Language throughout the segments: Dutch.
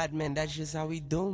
madman, that's just how we do,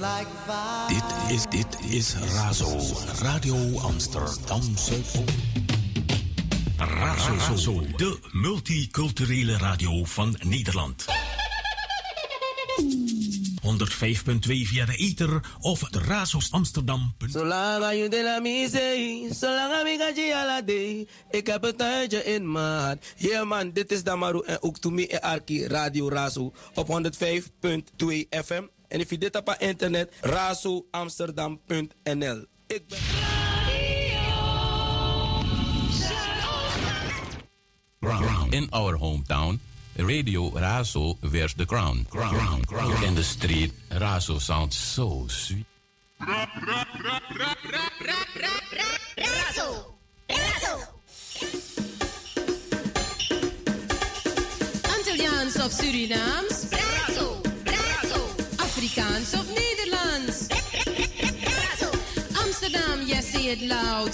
Dit is, dit is Razo, Radio Amsterdamse. Razo, Razo, de multiculturele radio van Nederland. 105.2 via de ether of de Razos Amsterdam. Zolang je de la mise, zolang ik ala day. Ik heb het tijdje in maat. Yeah man, dit is Damaru en ook to me en Arki Radio Razo op 105.2 FM. En if je dit op internet, razoamsterdam.nl. Ik ben... In our hometown, Radio Razo wears the crown. crown. crown. In the street, Razo sounds so sweet. Razo! Razo! Antilliaans of Surinaams? Afrikaans of Nederlands? Amsterdam, yes, say it loud.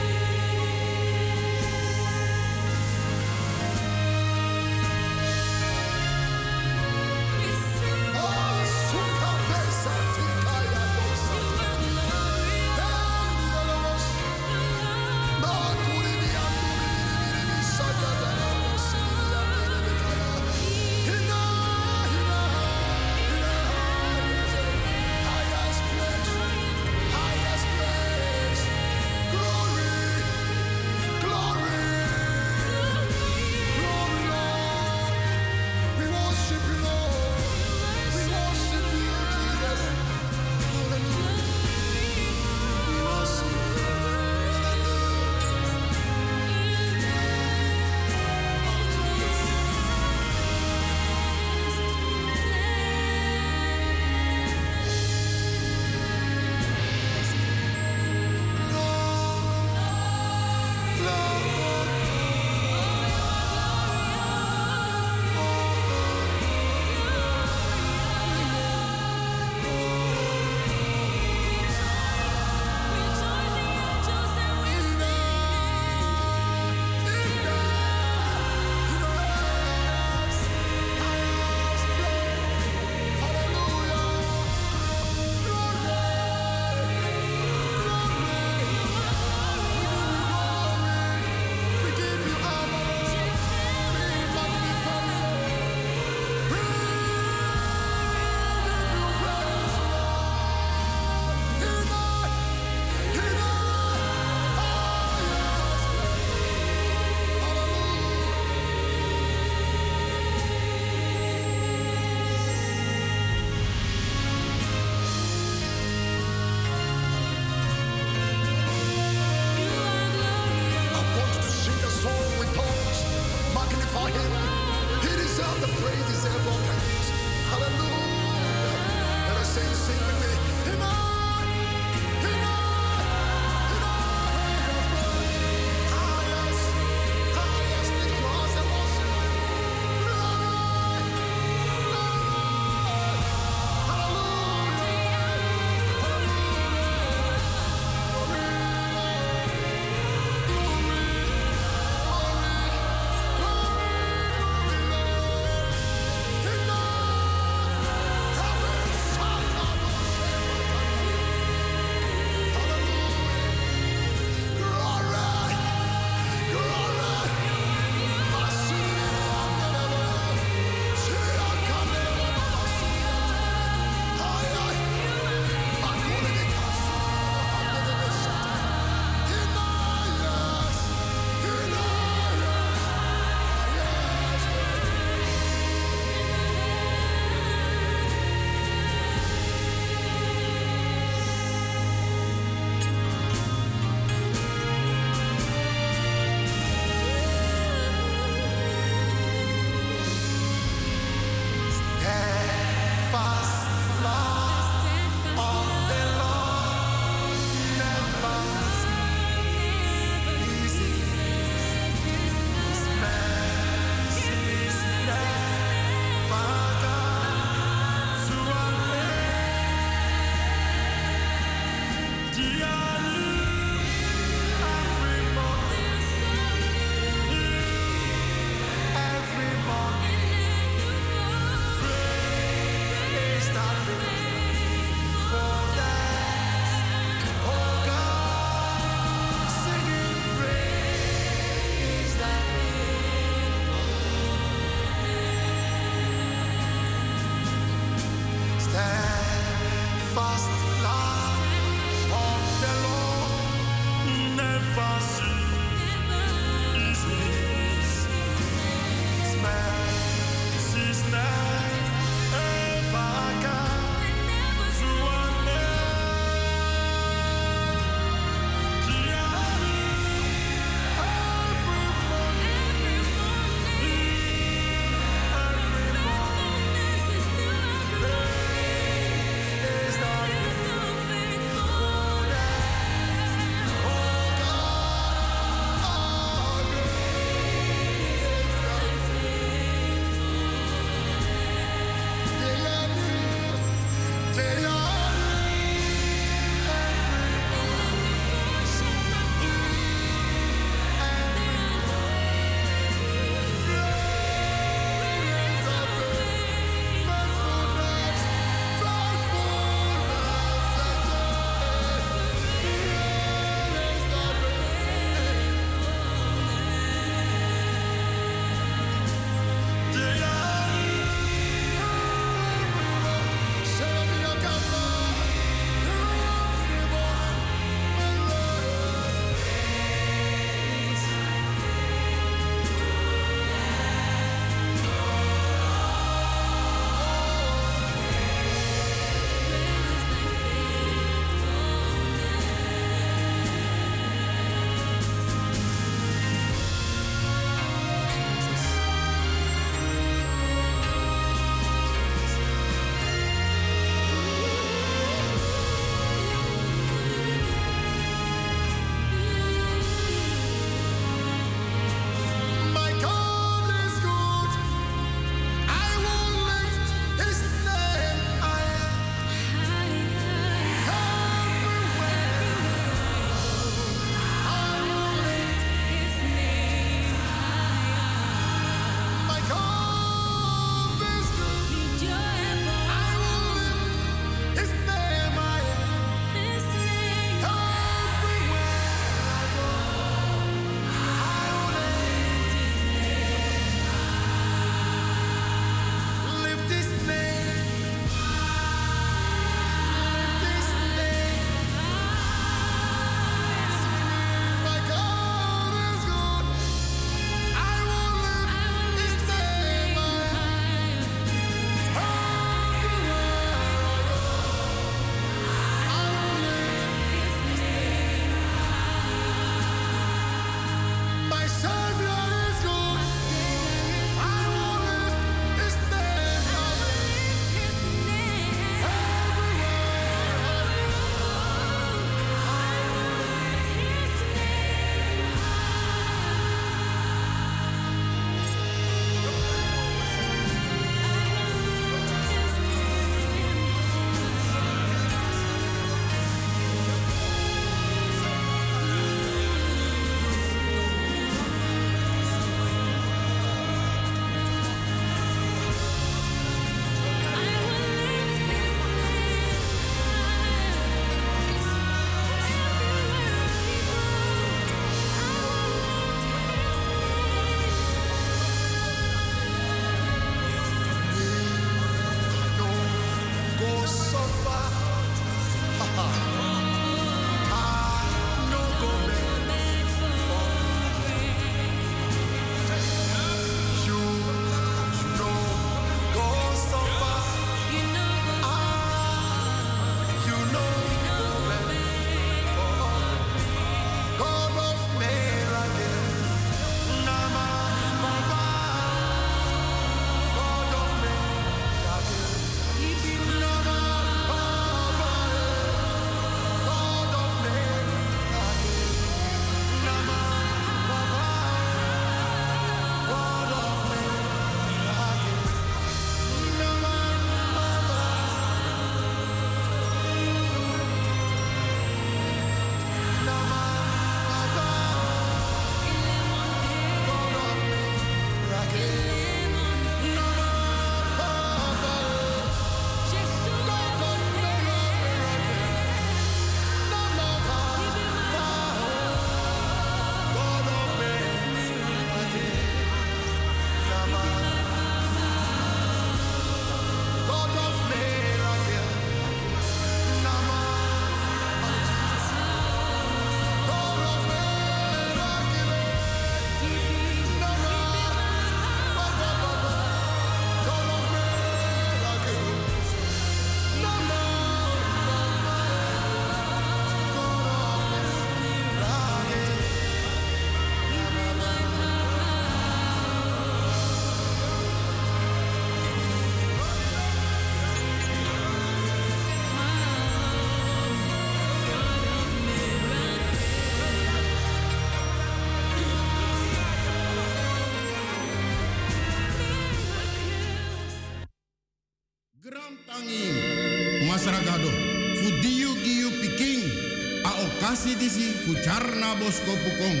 Fujarna Boskopu Kong.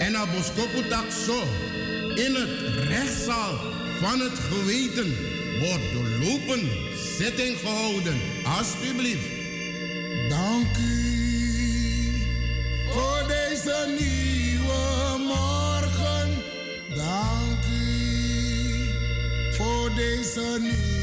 En a Boskopu in het rechtszaal van het geweten, wordt doorlopen zitting gehouden. Alsjeblieft. Dank u voor deze nieuwe morgen. Dank u voor deze nieuwe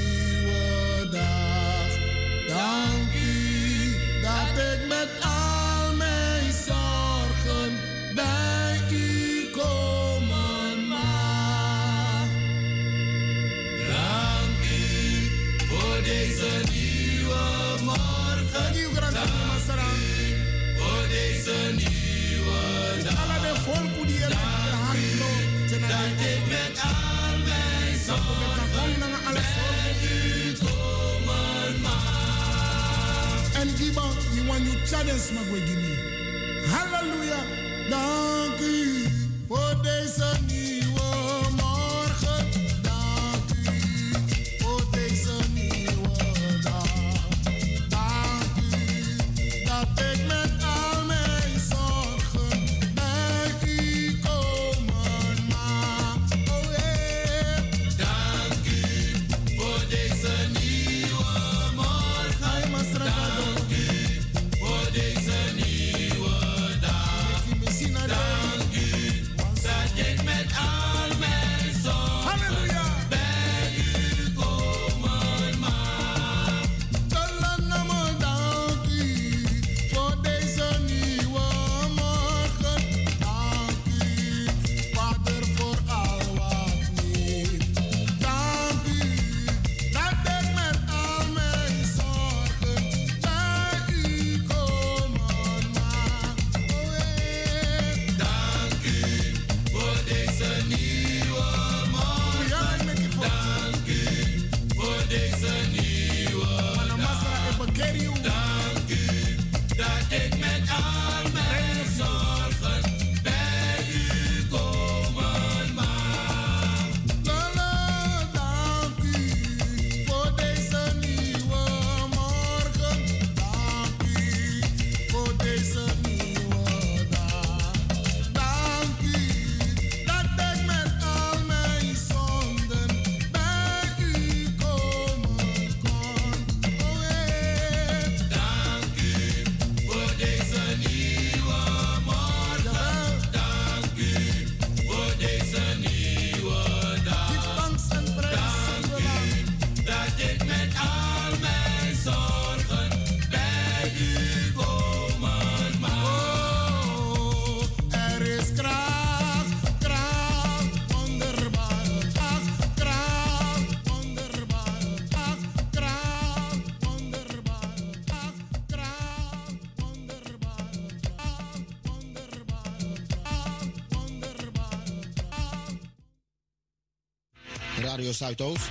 Zuidoost.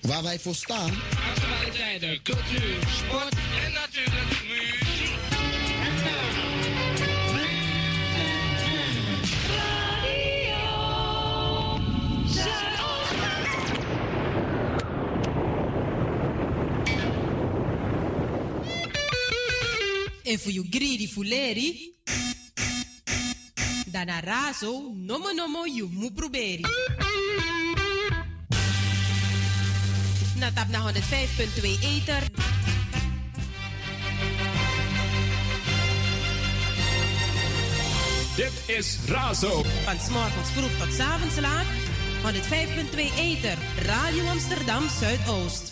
Waar wij voor staan. Actualiteiten, cultuur, sport en natuurlijk muziek. En voor you greedy fuleri, dan a raso, nomo nomo you mu proberi. Na tap na 105.2 Ether. Dit is Razo. Van s'morgens vroeg tot 's avonds laat. 105.2 Ether. Radio Amsterdam Zuidoost.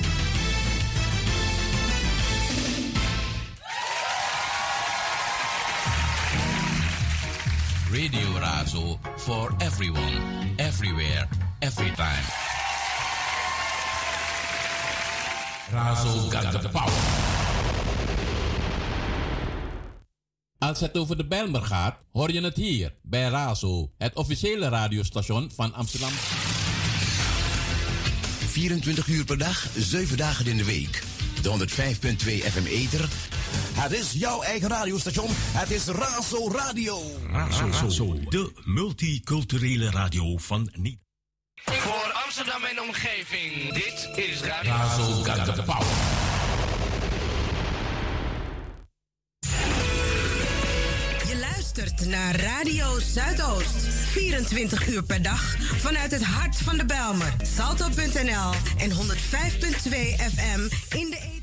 Radio Razo for everyone, everywhere, every time. Razo got the power. Als het over de Bijlmer gaat, hoor je het hier bij Razo, het officiële radiostation van Amsterdam. 24 uur per dag, 7 dagen in de week. De 105.2 FM Eter. Het is jouw eigen radiostation. Het is Razo Radio. Razo, de multiculturele radio van Nederland. Amsterdam en omgeving, dit is Radio the power. Je luistert naar Radio Zuidoost. 24 uur per dag vanuit het hart van de Belmer. Salto.nl en 105.2 FM in de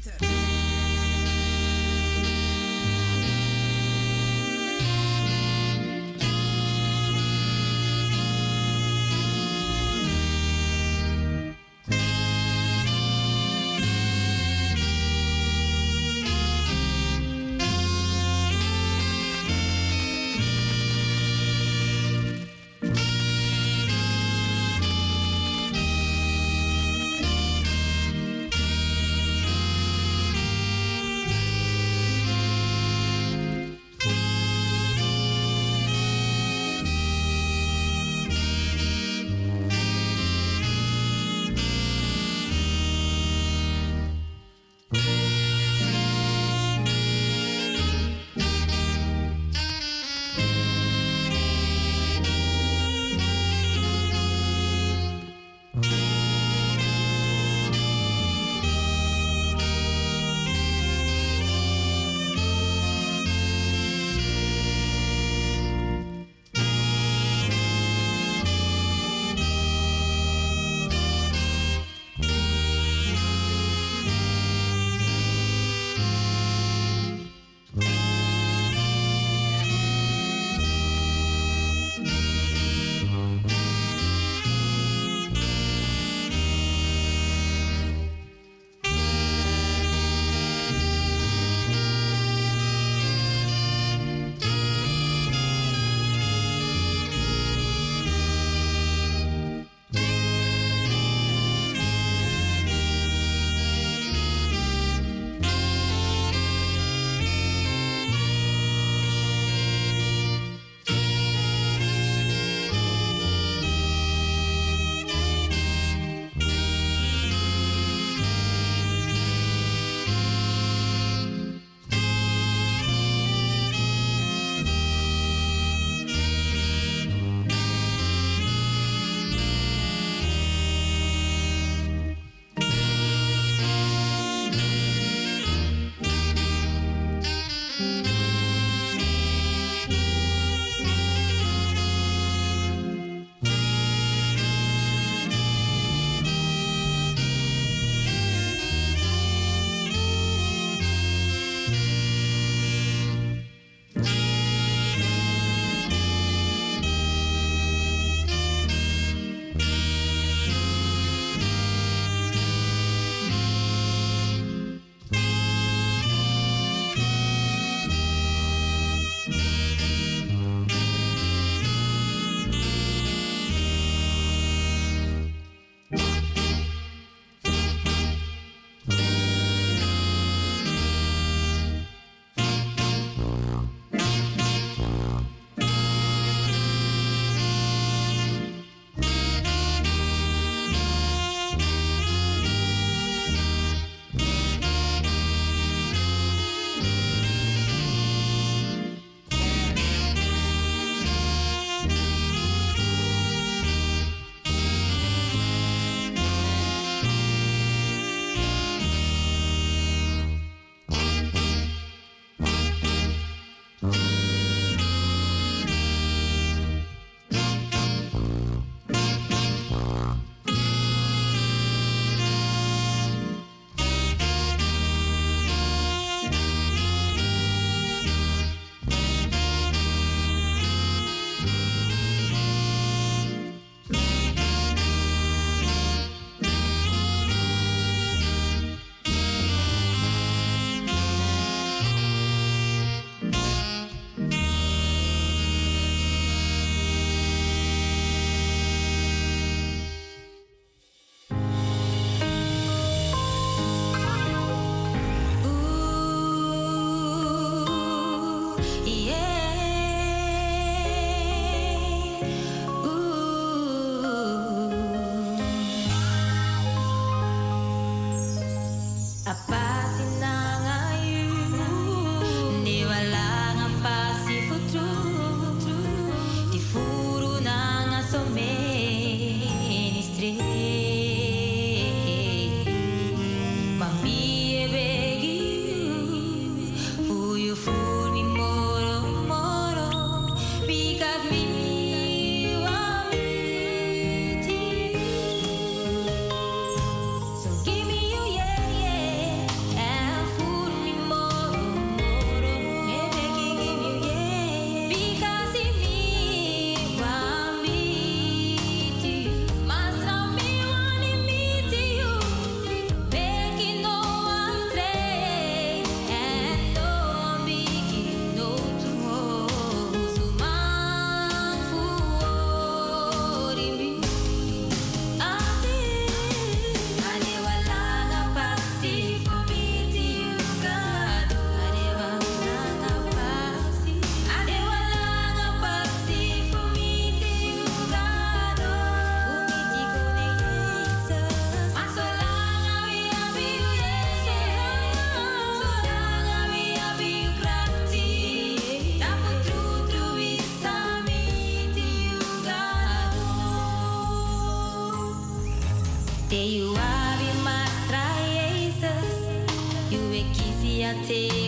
kisi a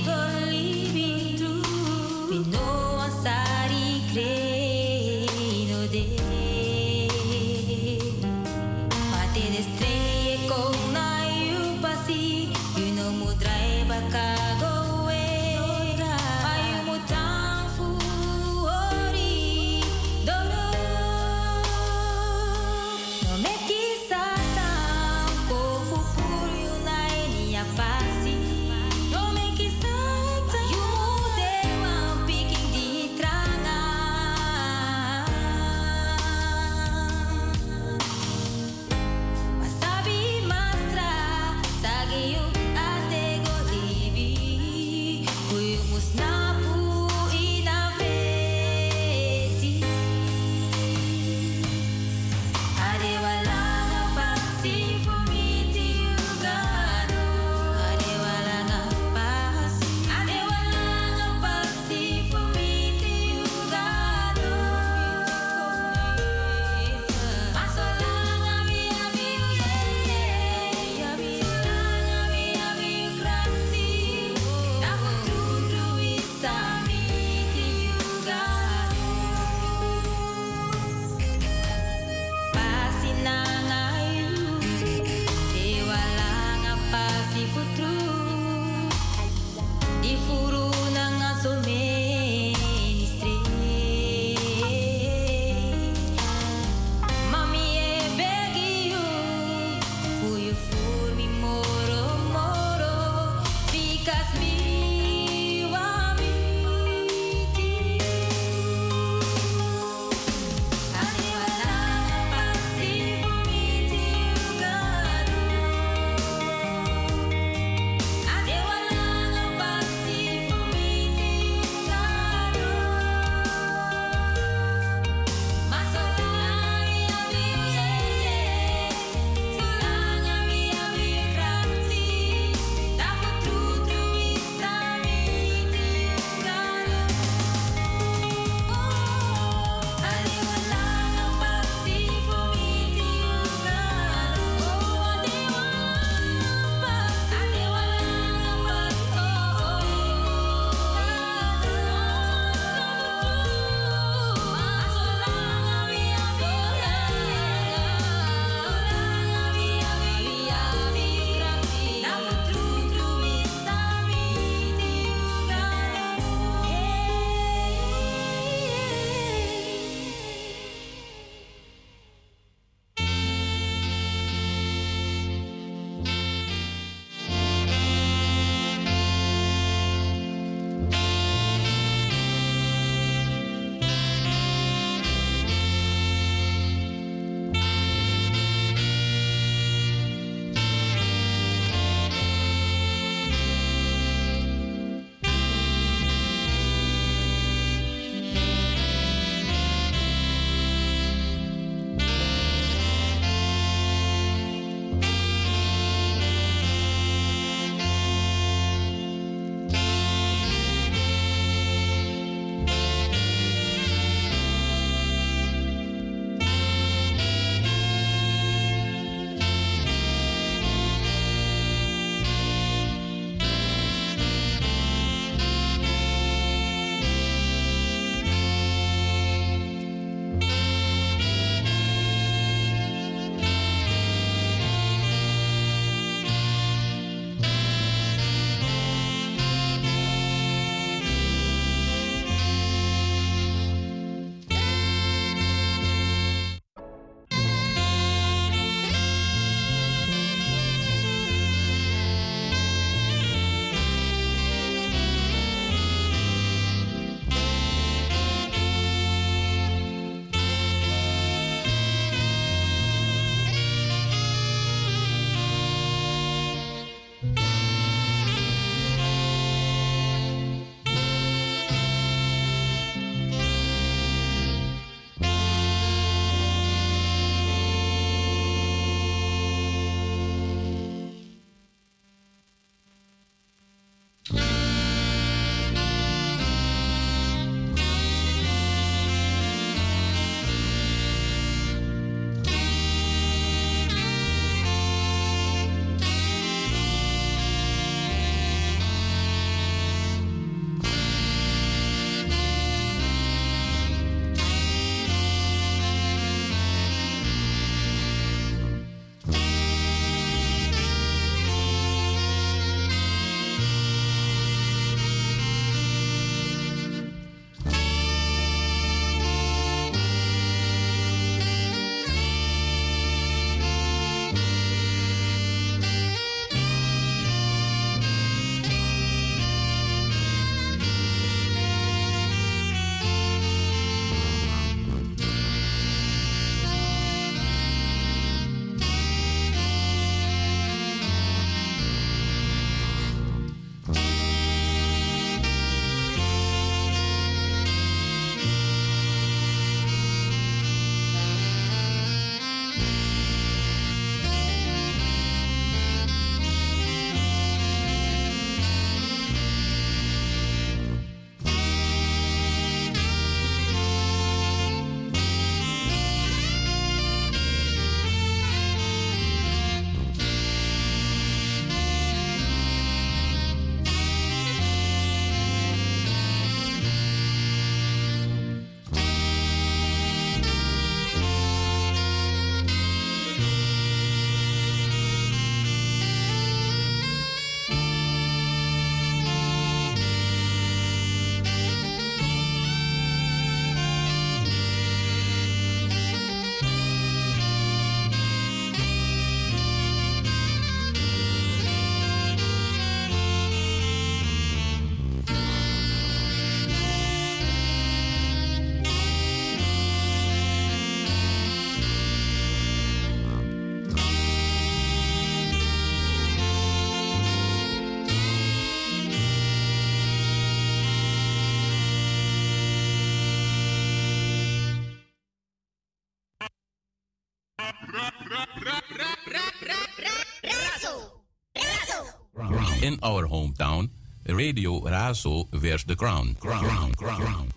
In our hometown, Radio Razo wears the crown. Crown, crown, crown.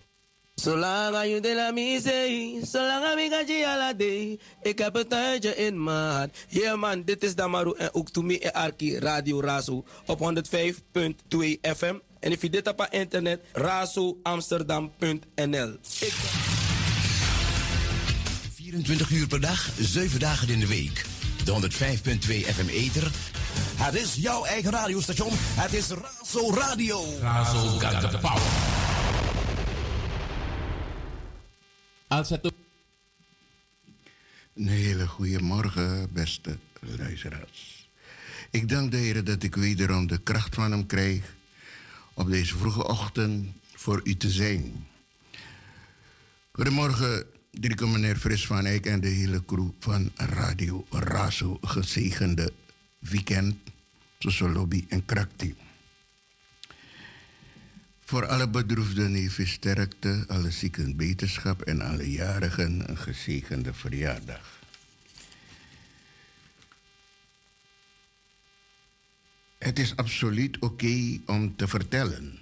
Zolang je de la misee, zolang ik ga je ala day. Ik heb het tijdje in mijn hart. Yeah man, dit is Damaru en ook to me en Arki Radio Razo op 105.2 FM. En if je dit op internet, razoamsterdam.nl. Ik 24 uur per dag, 7 dagen in de week. De 105.2 FM Eter. Het is jouw eigen radiostation. Het is Razo Radio. Razo got the power. Als het Een hele goede morgen, beste luisteraars. Ik dank de Heer dat ik wederom de kracht van Hem krijg op deze vroege ochtend voor u te zijn. Goedemorgen, Dirk meneer Fris van Eyck en de hele crew van Radio Razo. Gezegende weekend tussen Lobby en Krakti. Voor alle bedroefden even sterkte, alle zieken beterschap en alle jarigen een gezegende verjaardag. Het is absoluut oké om te vertellen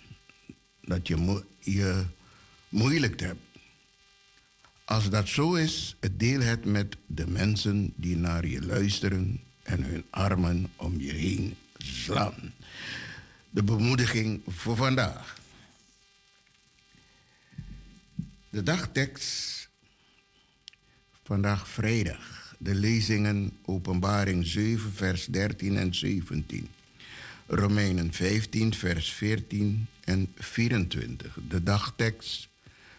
dat je je moeilijk hebt. Als dat zo is, deel het met de mensen die naar je luisteren en hun armen om je heen slaan. De bemoediging voor vandaag. De dagtekst vandaag vrijdag. De lezingen Openbaring 7, vers 13 en 17. Romeinen 15, vers 14 en 24. De dagtekst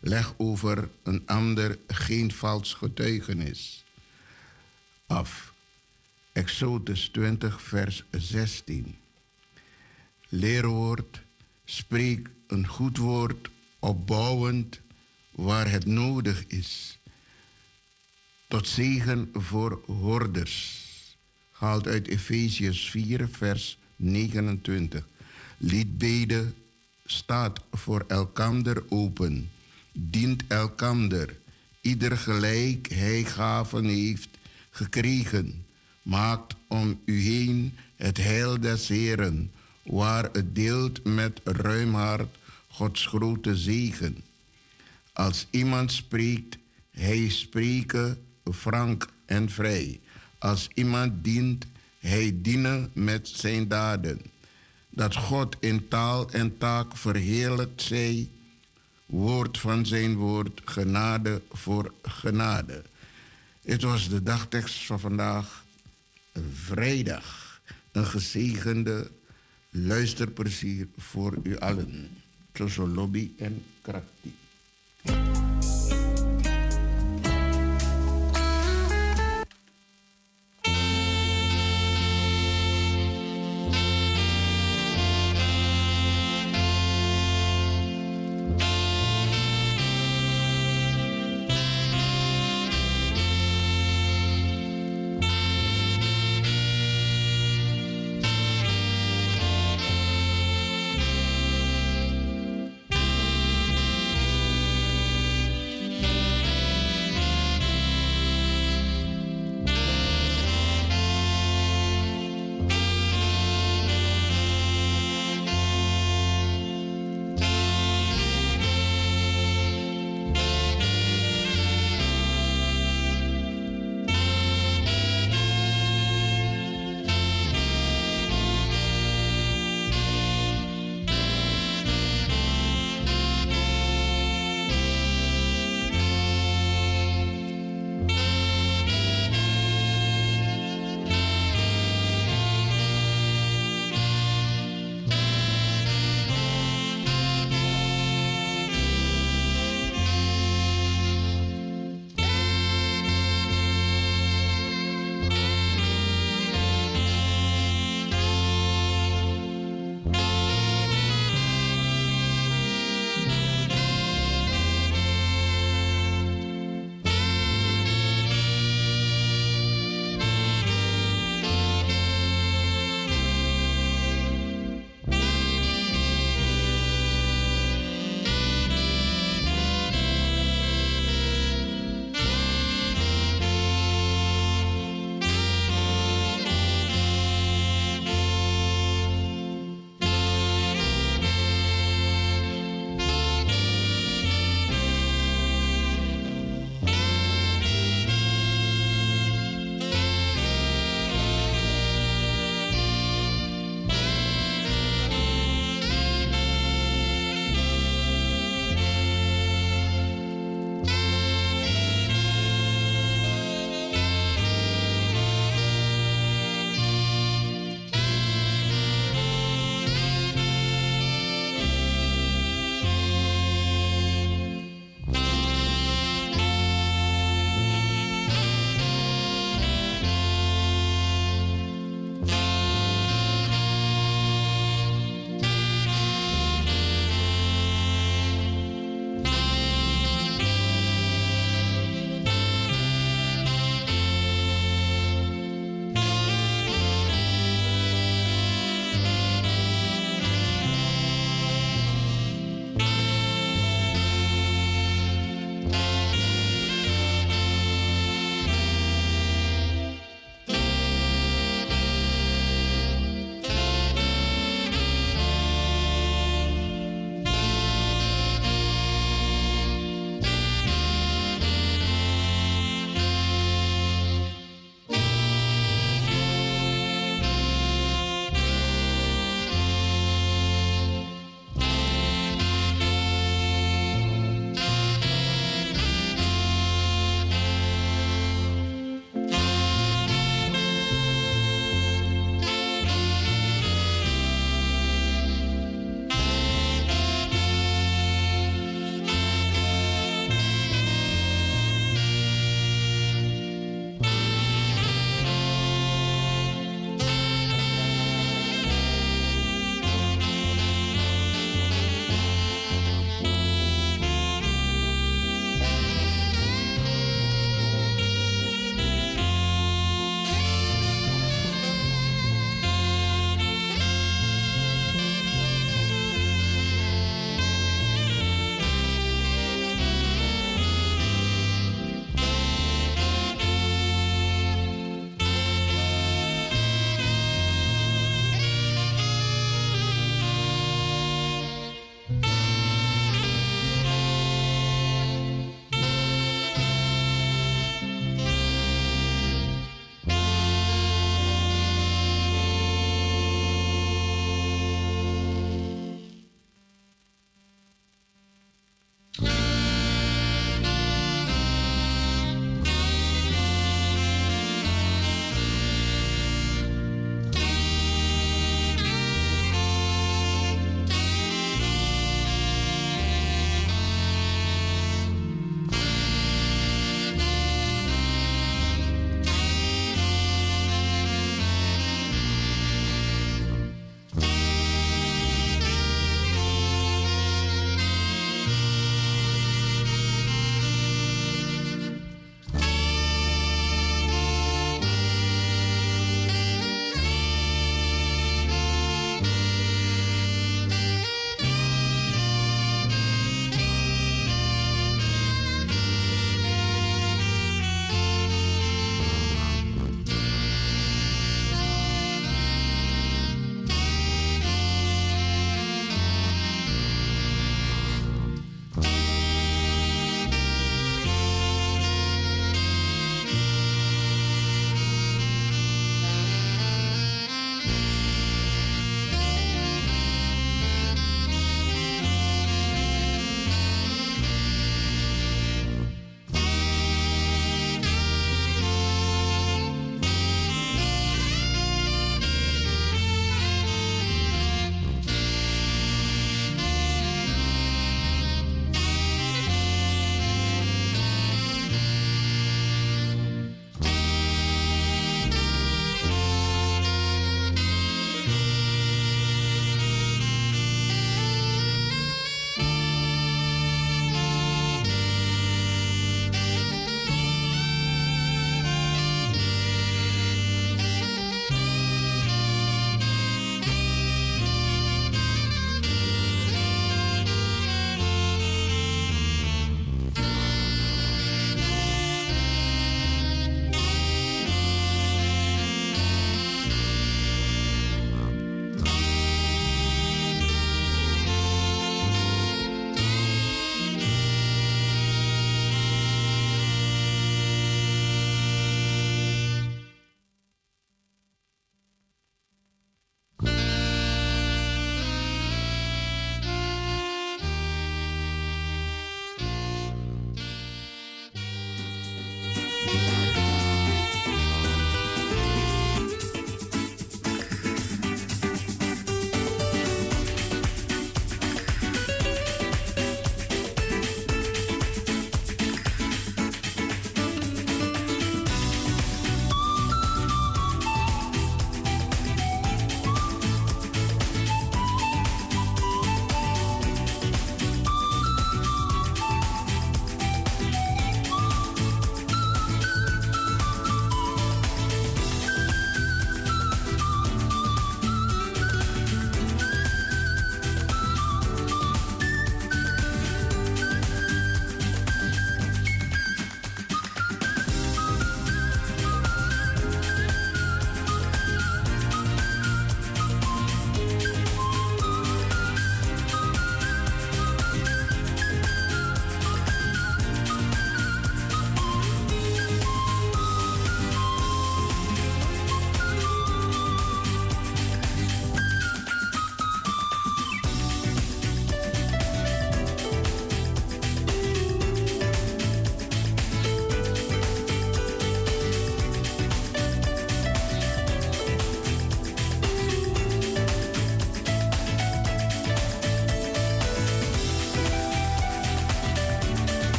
leg over een ander geen vals getuigenis af. Exodus 20, vers 16. Leerwoord, spreek een goed woord, opbouwend waar het nodig is. Tot zegen voor hoorders. Gehaald uit Efeziërs 4, vers 29. Liedbeden staat voor elkander open. Dient elkander. Ieder gelijk hij gaven heeft gekregen. Maakt om u heen het heil des Heren. Waar het deelt met ruim hart Gods grote zegen. Als iemand spreekt, hij spreken frank en vrij. Als iemand dient, hij dienen met zijn daden. Dat God in taal en taak verheerlijkt zij, woord van zijn woord, genade voor genade. Het was de dagtekst van vandaag, vrijdag. Een gezegende luisterplezier voor u allen. Tussen lobby en krakti.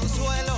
Consuelo.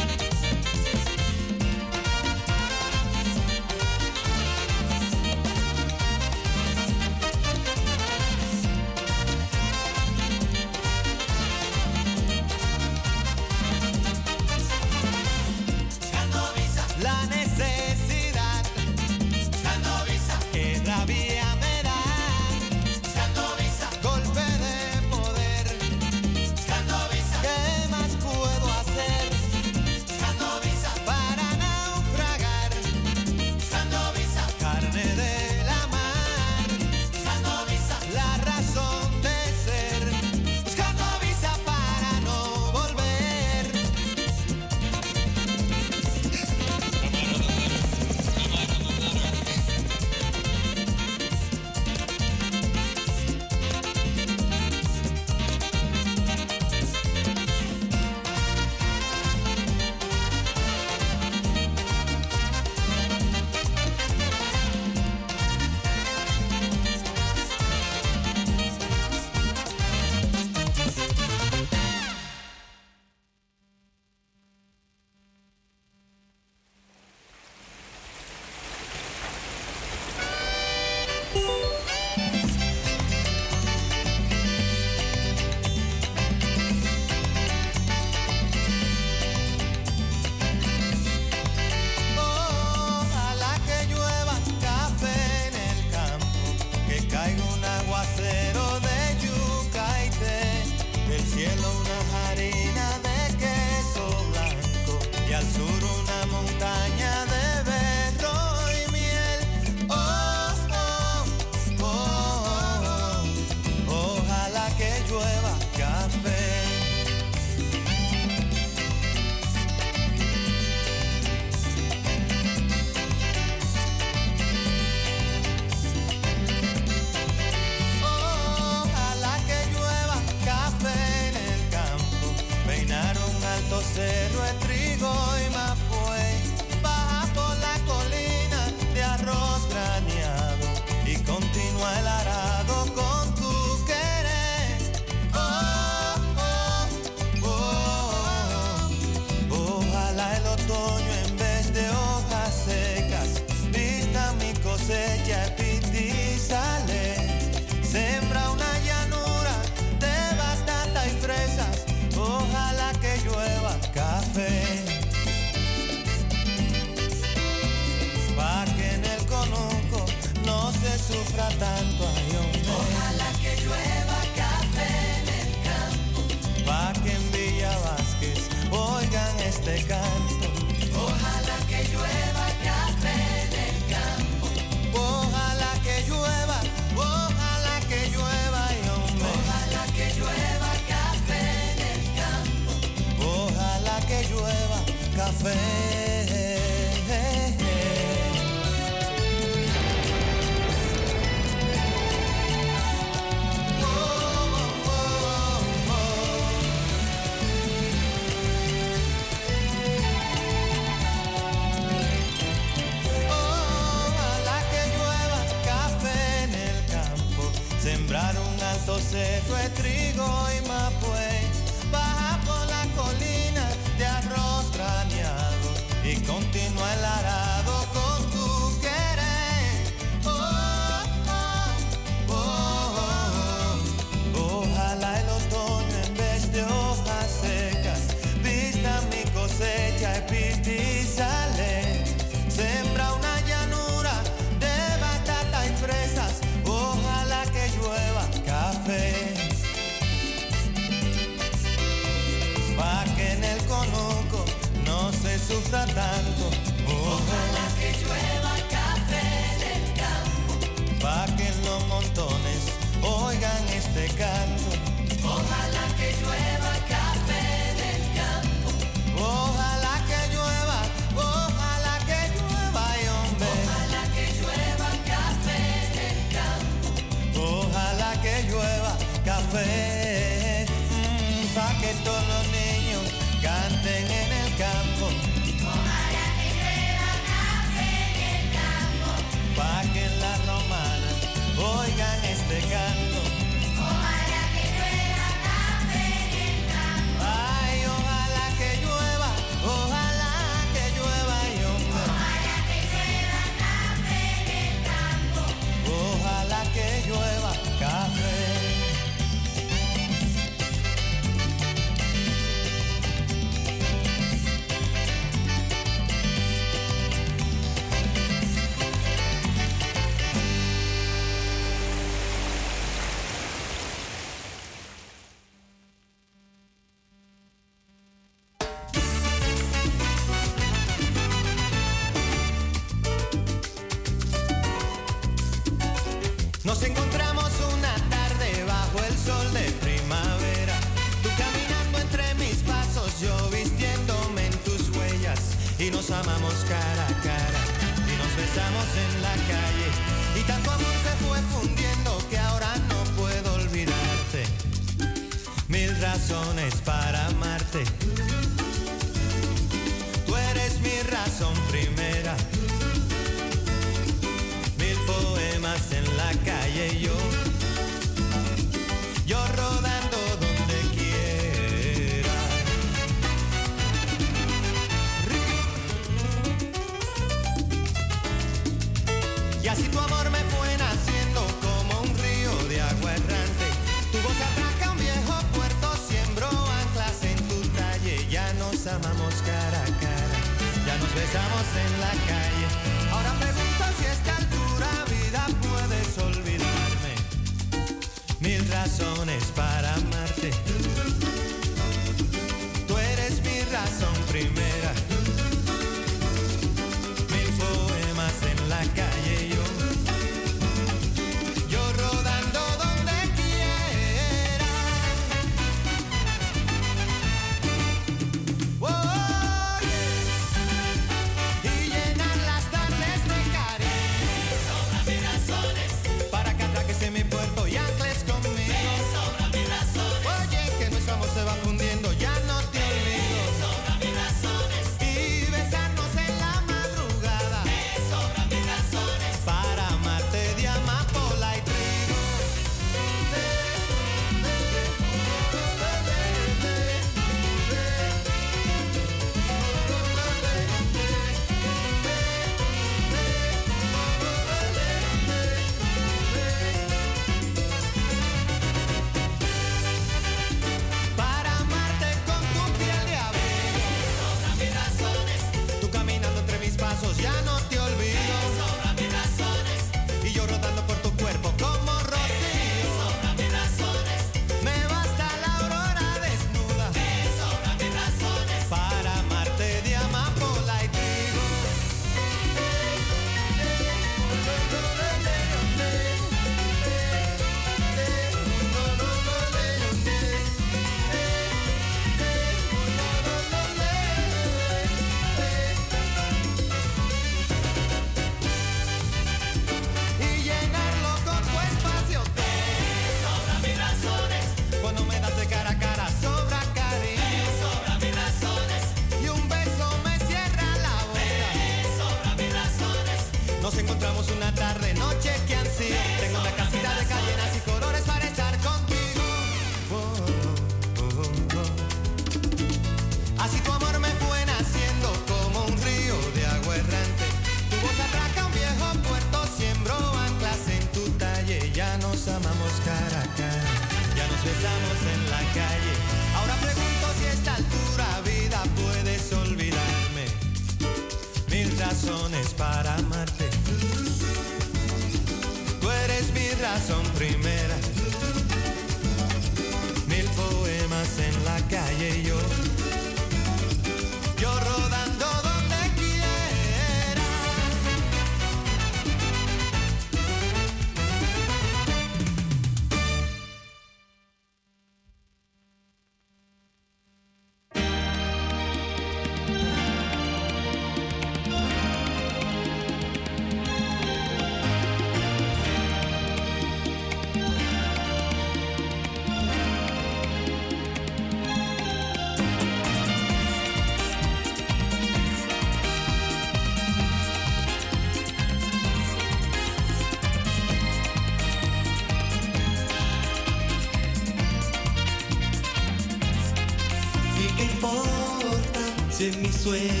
way.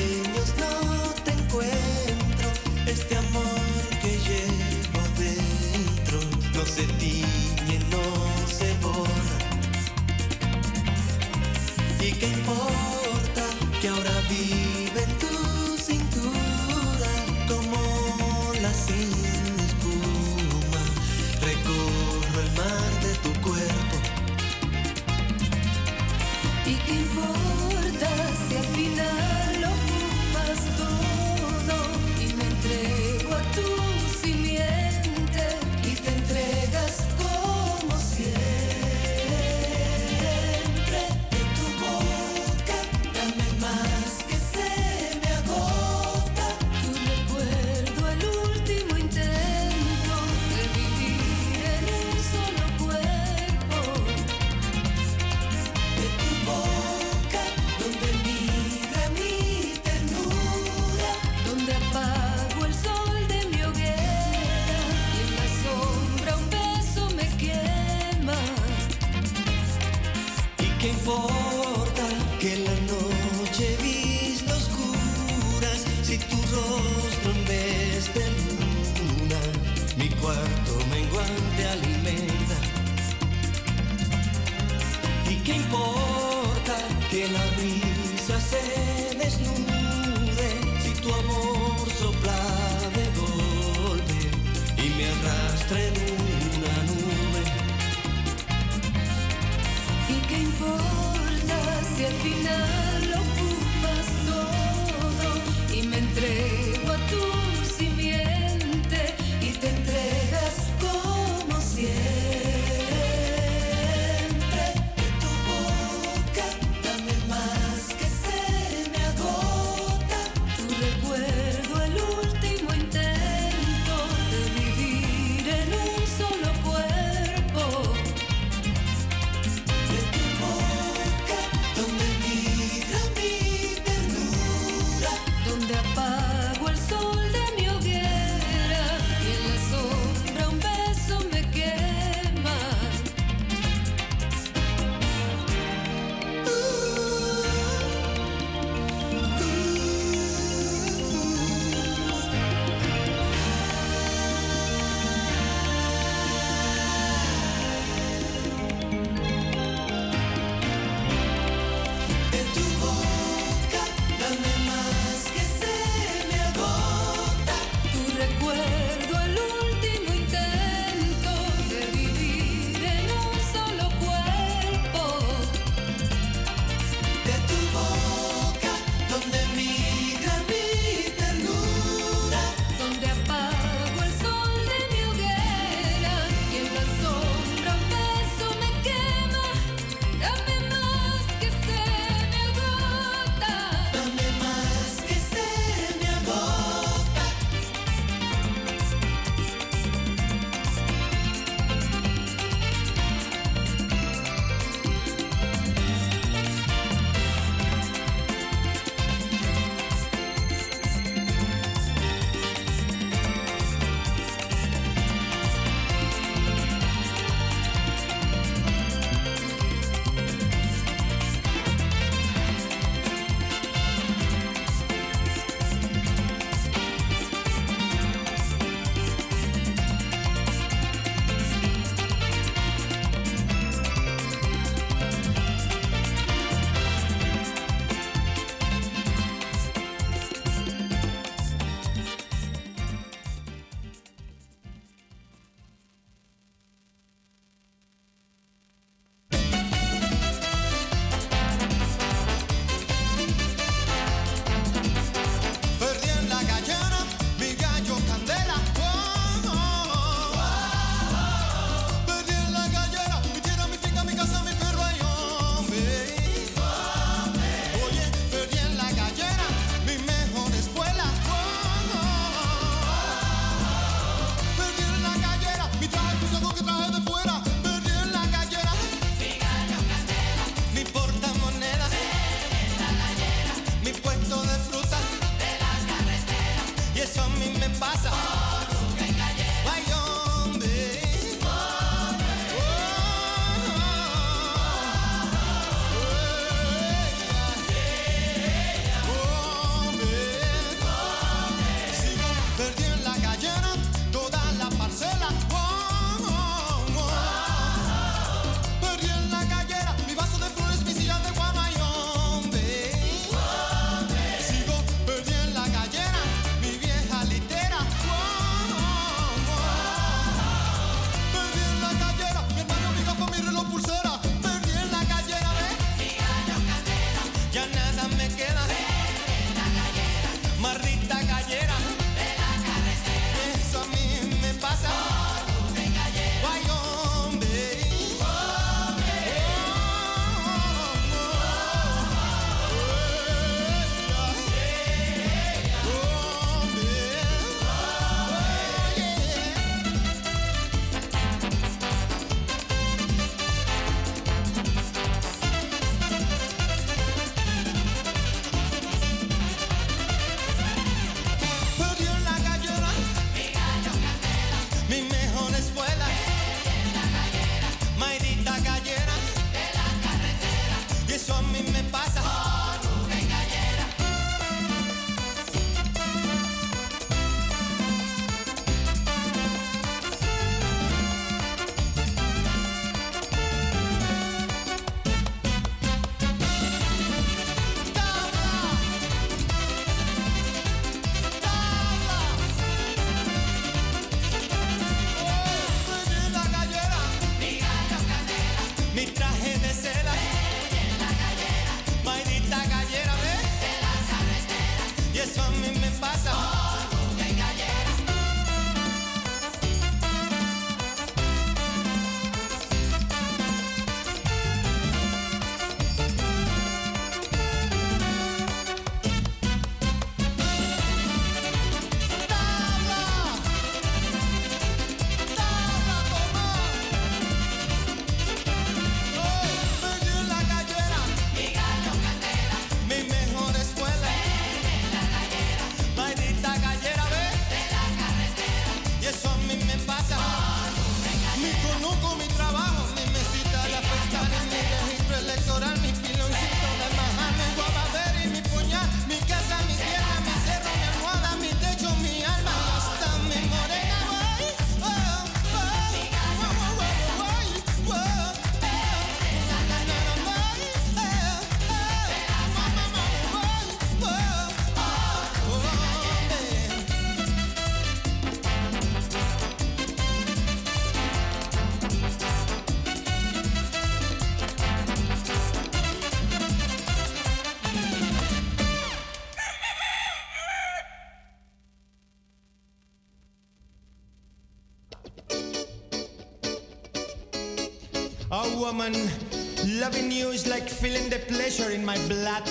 Feeling the pleasure in my blood.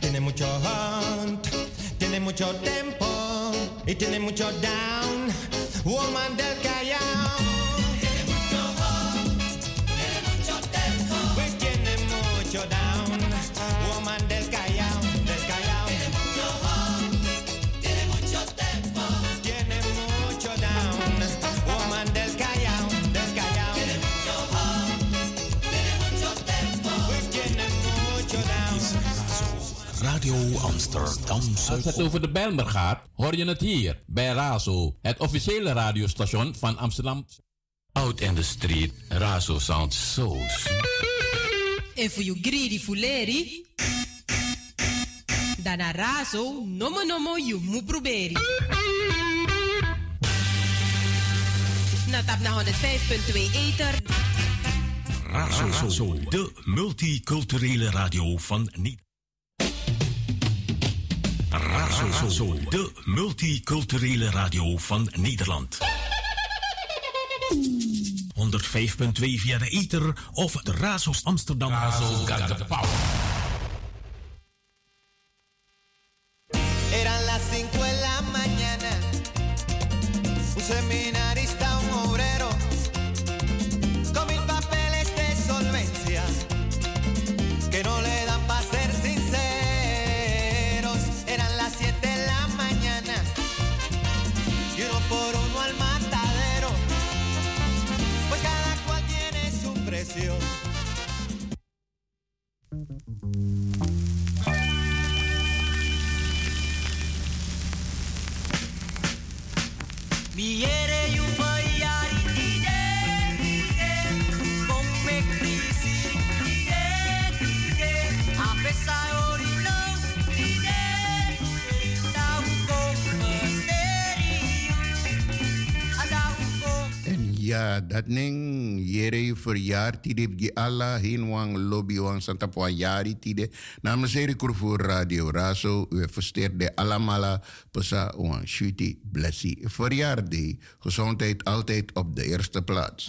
Tiene mucho hunt, tiene mucho tempo y tiene mucho down. Woman del Amsterdam Als het over de Bijlmer gaat, hoor je het hier bij Razo, het officiële radiostation van Amsterdam. Out in the street, Razo sounds so En voor you greedy fuleri. Dana razo, nomo nomo you mu proberi. Na tap na 105.2 Ether. Razo, de multiculturele radio van Nederland. Razo, de multiculturele radio van Nederland. 105.2 via de ether of de Razos Amsterdam. Razo got the power. Eran las 5 de la mañana. Un Miel Ja, dat ning jere verjaar tide die alla hin wang lobby wang santa po jari tide. Namens Erik voor Radio Razo, u versteert de alamala pesa wang shuti blessi. Verjaar die gezondheid altijd op de eerste plaats.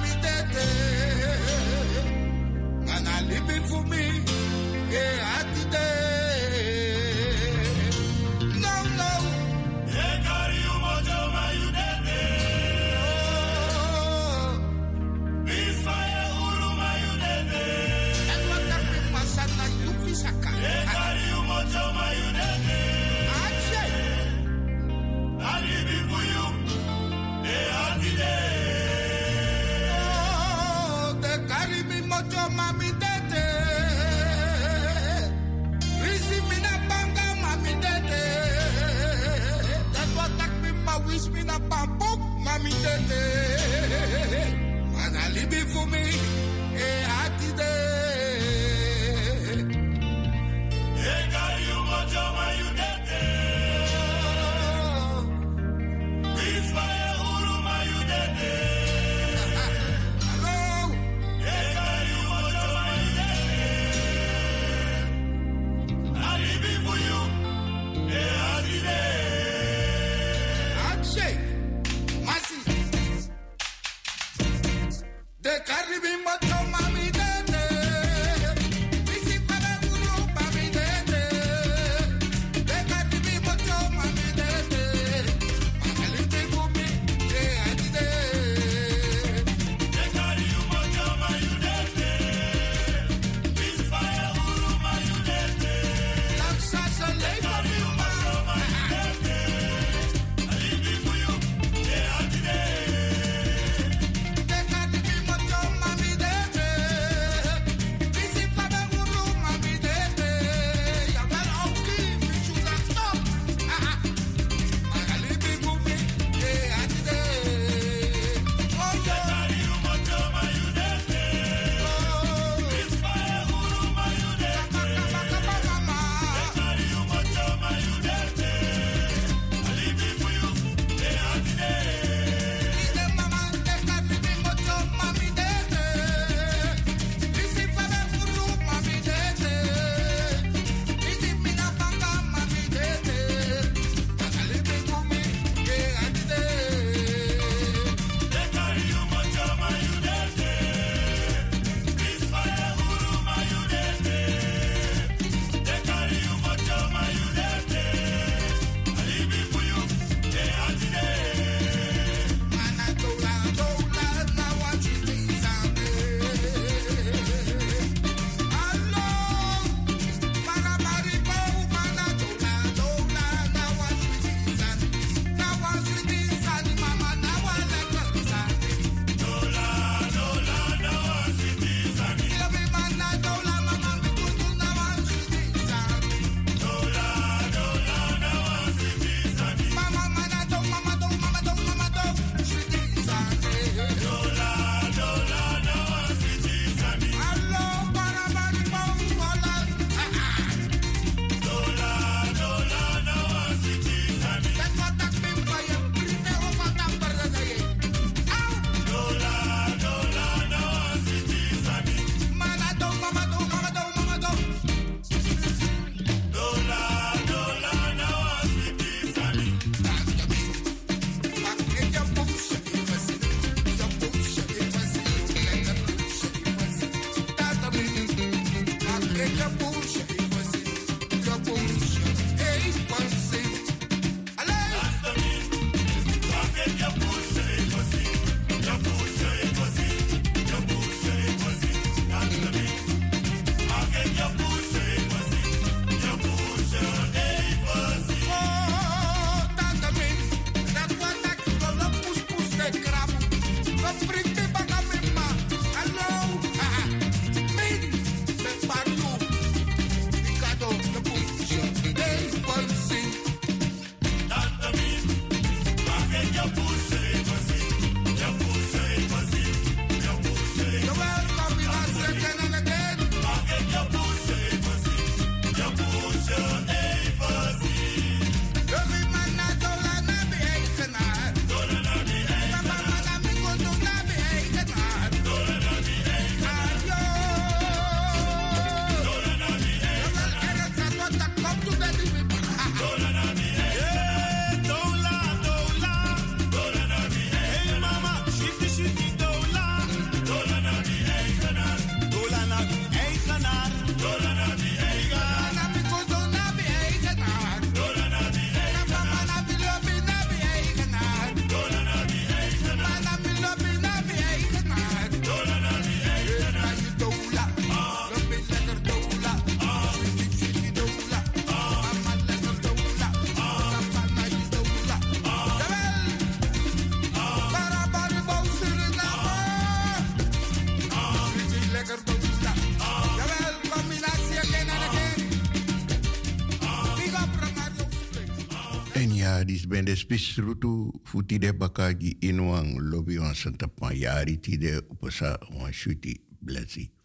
ben de spisrutu futi de bakagi inwang lobby on santa panyari ti de upasa wan shuti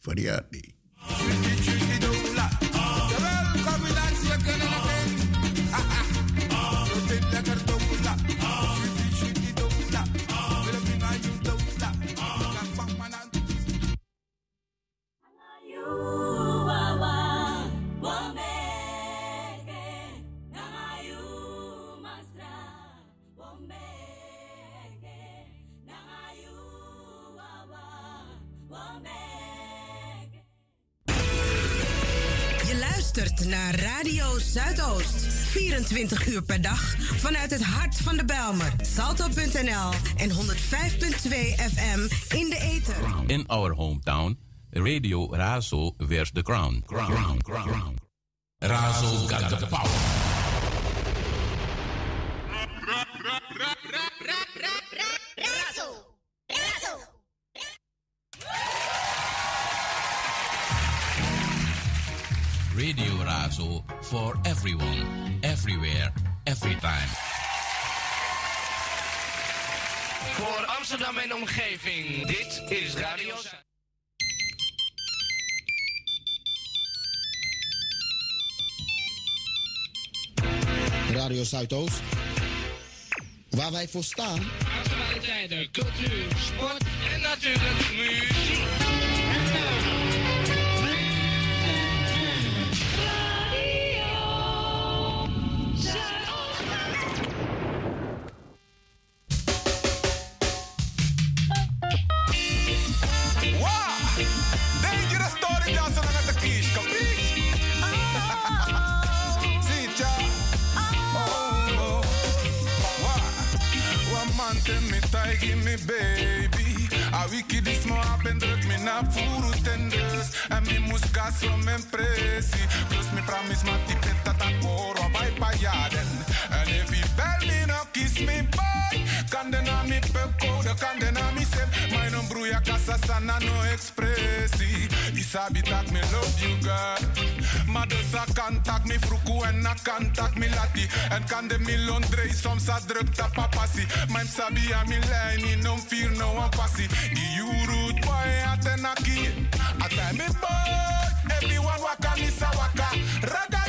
fariati. Radio Zuidoost. 24 uur per dag vanuit het hart van de Belmer. Salto.nl en 105.2 FM in de ether. In our hometown, Radio Razo wears the crown. Crown, crown, crown. Razo got power. Razo for everyone, everywhere, every time. Voor Amsterdam en omgeving, dit is Radio. Radio Zuidoost. Waar wij voor staan. Actualiteiten, cultuur, sport en natuurlijk muziek. Me baby. A wiki this mo happen, druk me na furu tenders. En mi muska so men presi. Plus me promise ma tipet dat a koro by pa jaden. And if he bell me no kiss me boy. Kan den na mi peko, de kan den na mi. Mijn een broeia casa sana no expressie. Isabi tak me love you girl. Maar dus a kantak me fruku en a kantak me lati. En kan de mi Londre soms a druk ta papasi. Mijn sabi a mi lijn no fear no one passie. Die you rude boy atenaki. Atai me boy. Everyone waka mi sa waka. Raga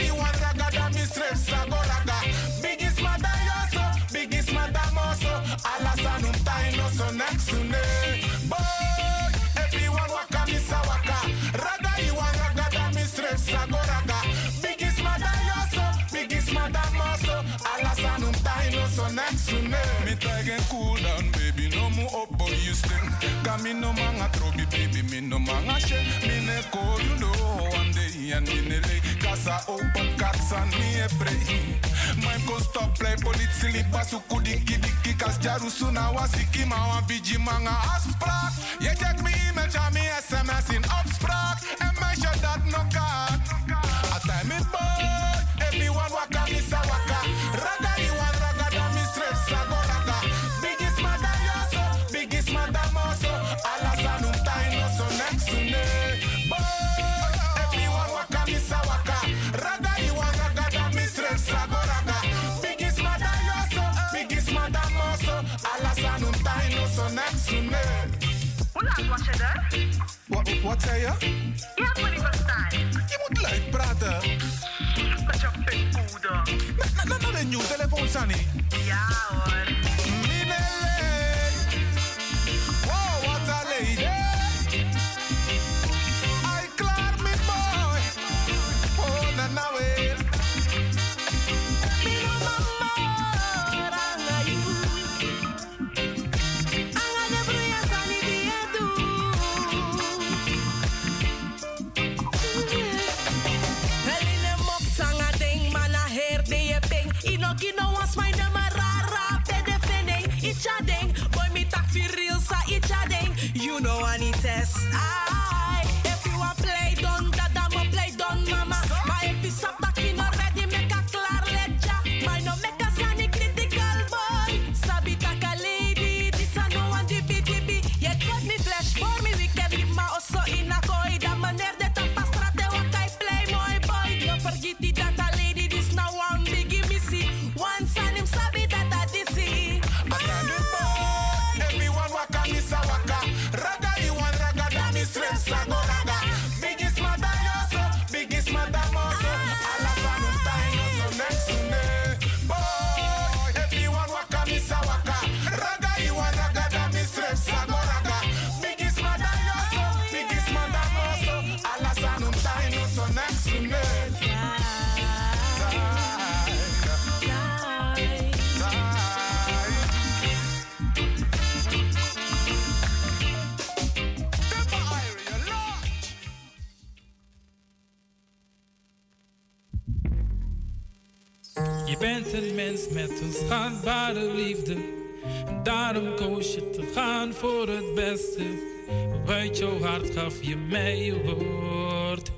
me no manga trobi baby. Me no manga shit. Me ne call you know one day and me ne lay. Casa open cats and me a pray. Mijn kon stop play politie lipa suku diki diki kas jaru suna wasiki ma wan biji manga afspraak. Je check me aan me sms in opspraak. Je? Je hebt me niet verstaan. Je moet luid praten. Je pikpoeder. Na, na, na, de nieuwe telefoon, Sunny. Ja hoor. Mens met een schatbare liefde. Daarom koos je te gaan voor het beste. Uit jouw hart gaf je mij je woord.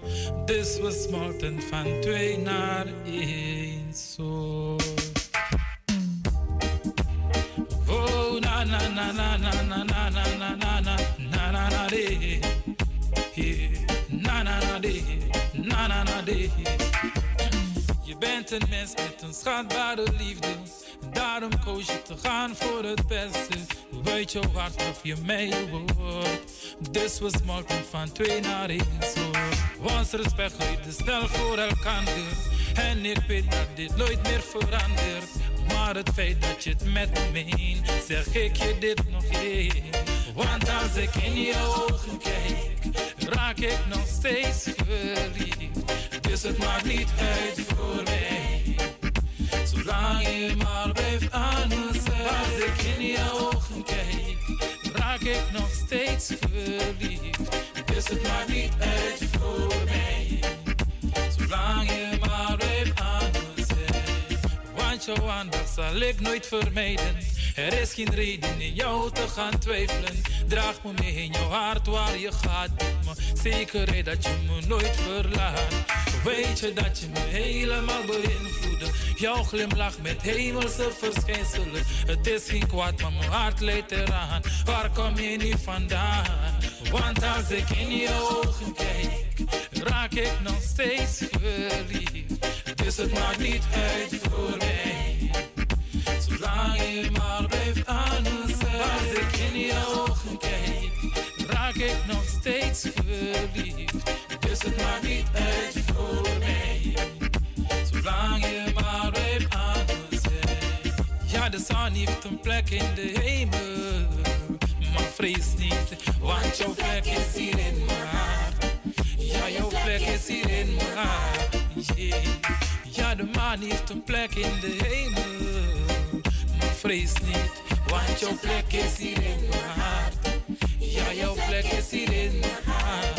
Dus we smelten van twee naar één soort. Oh, na na na na na na na na na na na na na bent een mens met een schatbare liefde. Daarom koos je te gaan voor het beste. Uit jouw hart gaf je mij je woord. Dus we smelten van twee naar één soort. Ons respect groeide snel voor elkander. En ik weet dat dit nooit meer verandert. Maar het feit dat je het met me meent, zeg ik je dit nog eens. Want als ik in je ogen kijk, raak ik nog steeds verliefd. Dus het maakt niet uit voor mij. Zolang je maar blijft aan me. Als ik in je ogen kijk, raak ik nog steeds verliefd. Dus het maakt niet uit voor mij. Zolang je maar blijft aan me. Want jouw aandacht zal ik nooit vermijden. Er is geen reden in jou te gaan twijfelen. Draag me mee in jouw hart waar je gaat. Zekerheid dat je me nooit verlaat. Weet je dat je me helemaal beïnvloedde. Jouw glimlach met hemelse verschijnselen. Het is geen kwaad, maar mijn hart leidt eraan. Waar kom je niet vandaan? Want als ik in je ogen kijk, raak ik nog steeds verliefd. Dus het maakt niet uit voor mij. Zolang je maar blijft aan. Als ik in je ogen kijk, raak ik nog steeds verliefd. Dus het maakt niet voor mij. Zolang je maar blijft aan zijn. Ja, de zon heeft een plek in de hemel. Maar vrees niet, want jouw plek is hier in mijn hart. Ja, jouw plek is hier in mijn hart. Ja, de maan heeft een plek in de hemel. Maar vrees niet, want jouw plek is hier in mijn hart. Ja, jouw plek is hier in mijn hart.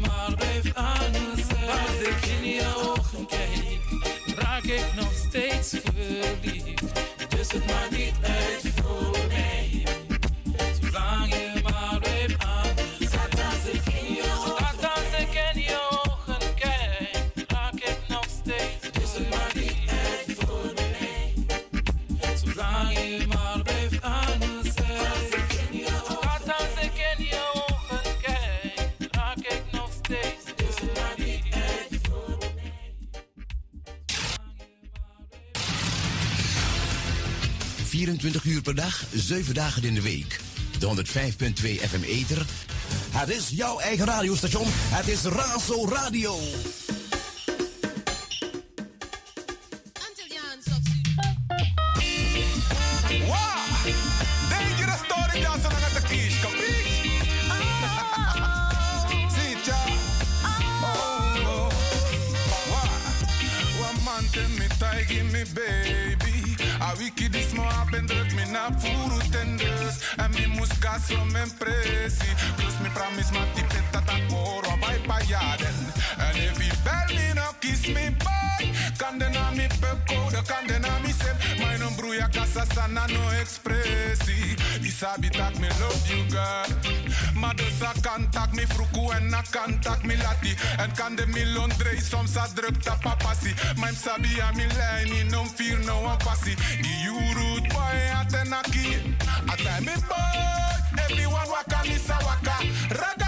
Maar blijft aan zijn. Als ik in je ogen kijk, raak ik nog steeds verliefd. Dus het maakt niet uit. 24 uur per dag, 7 dagen in de week. De 105.2 FM Eter. Het is jouw eigen radiostation. Het is Razo Radio. furu mi so Plus mi ma ti ta vai pa if i bel me no kiss me boy Kan den a mi pep te mi sep Mai non bruja kasa sana no ekspresi Isabi tak me love you girl. Ma dus dosa kantak mi fruku e en na kantak mi lati En kan de mi londre soms a druk tapa passi Maim sabi a mi lijni non fear no one passi Di you root boy atenaki Atai mi boy Everyone waka nisa waka. Raga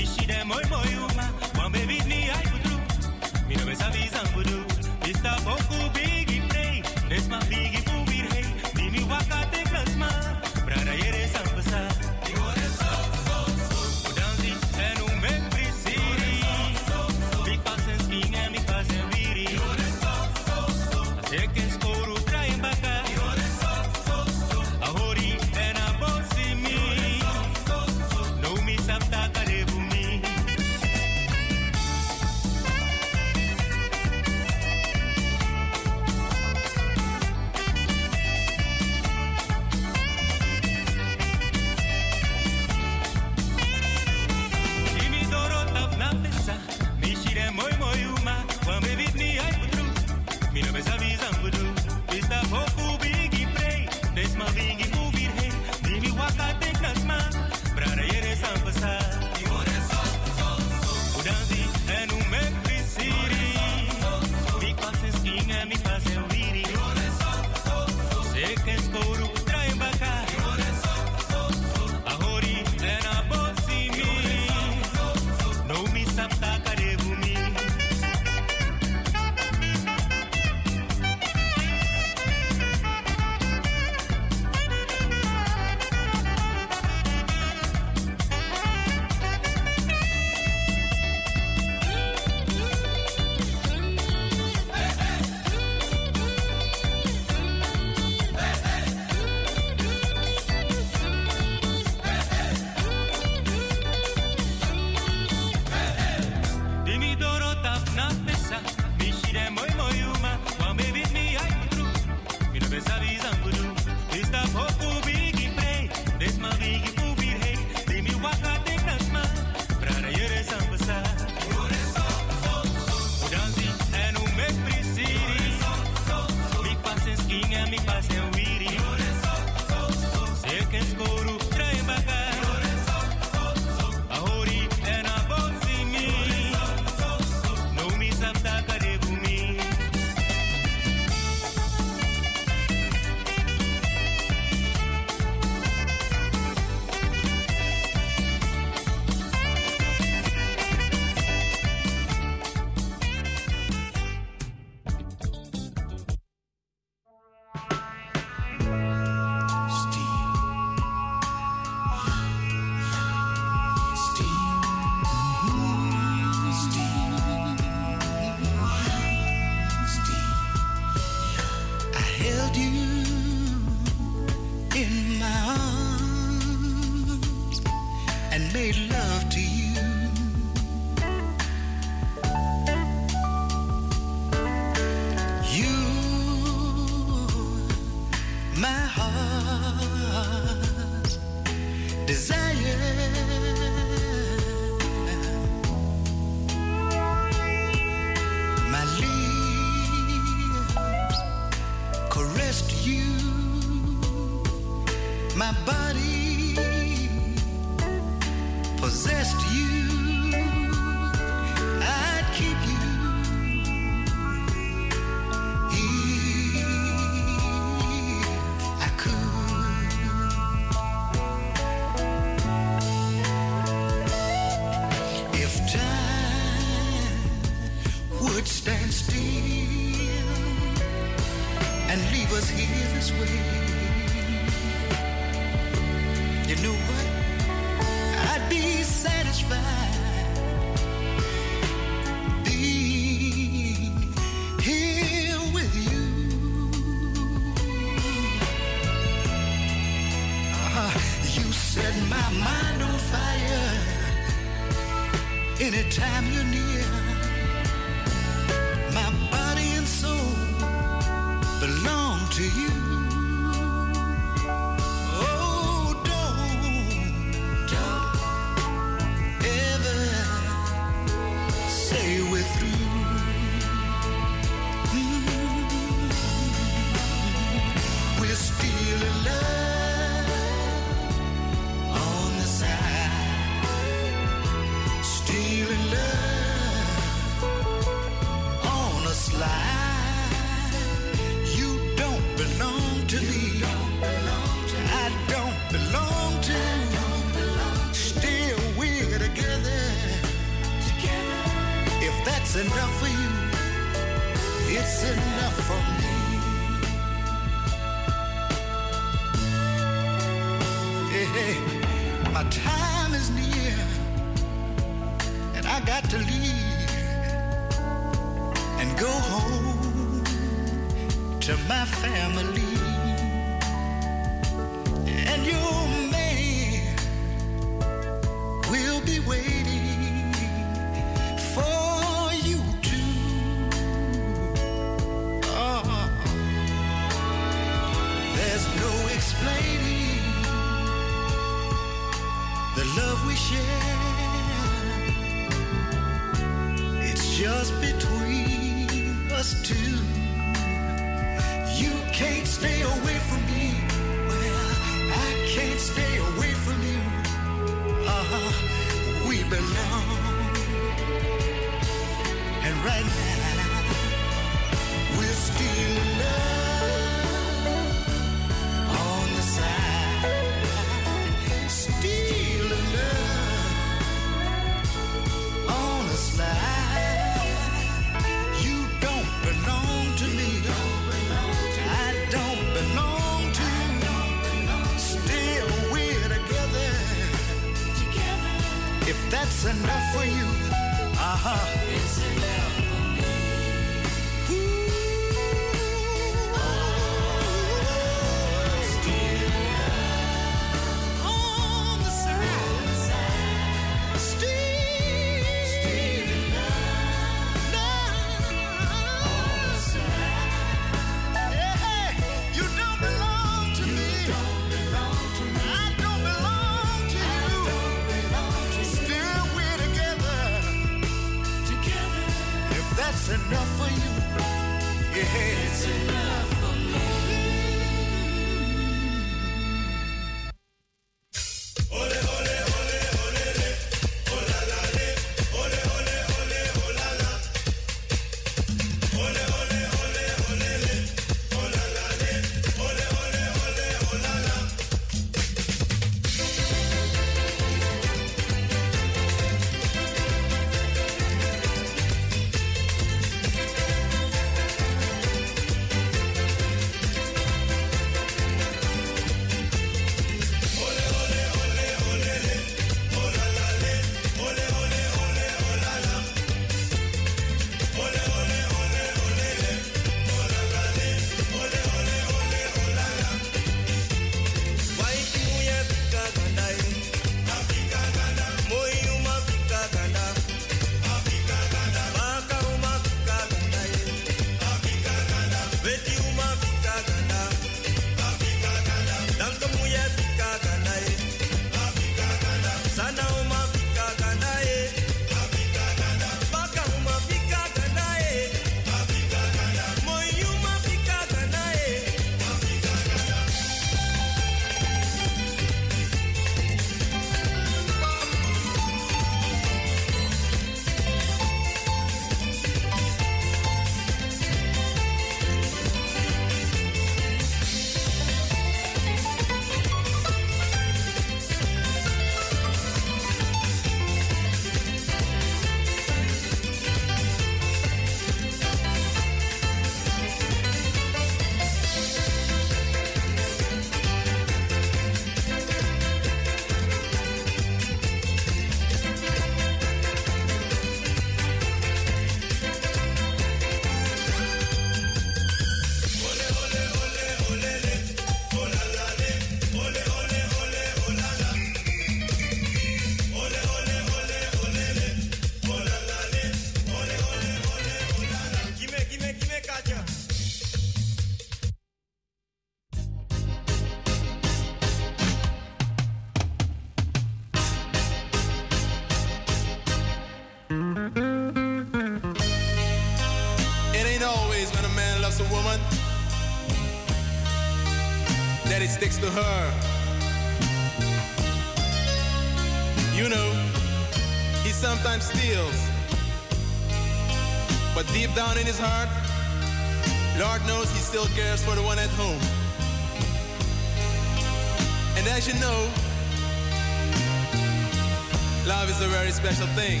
thing.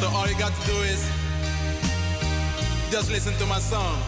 So all you got to do is just listen to my song.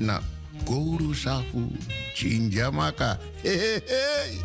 Na Koru Safu Chinjamaka. Hey, hey, hey.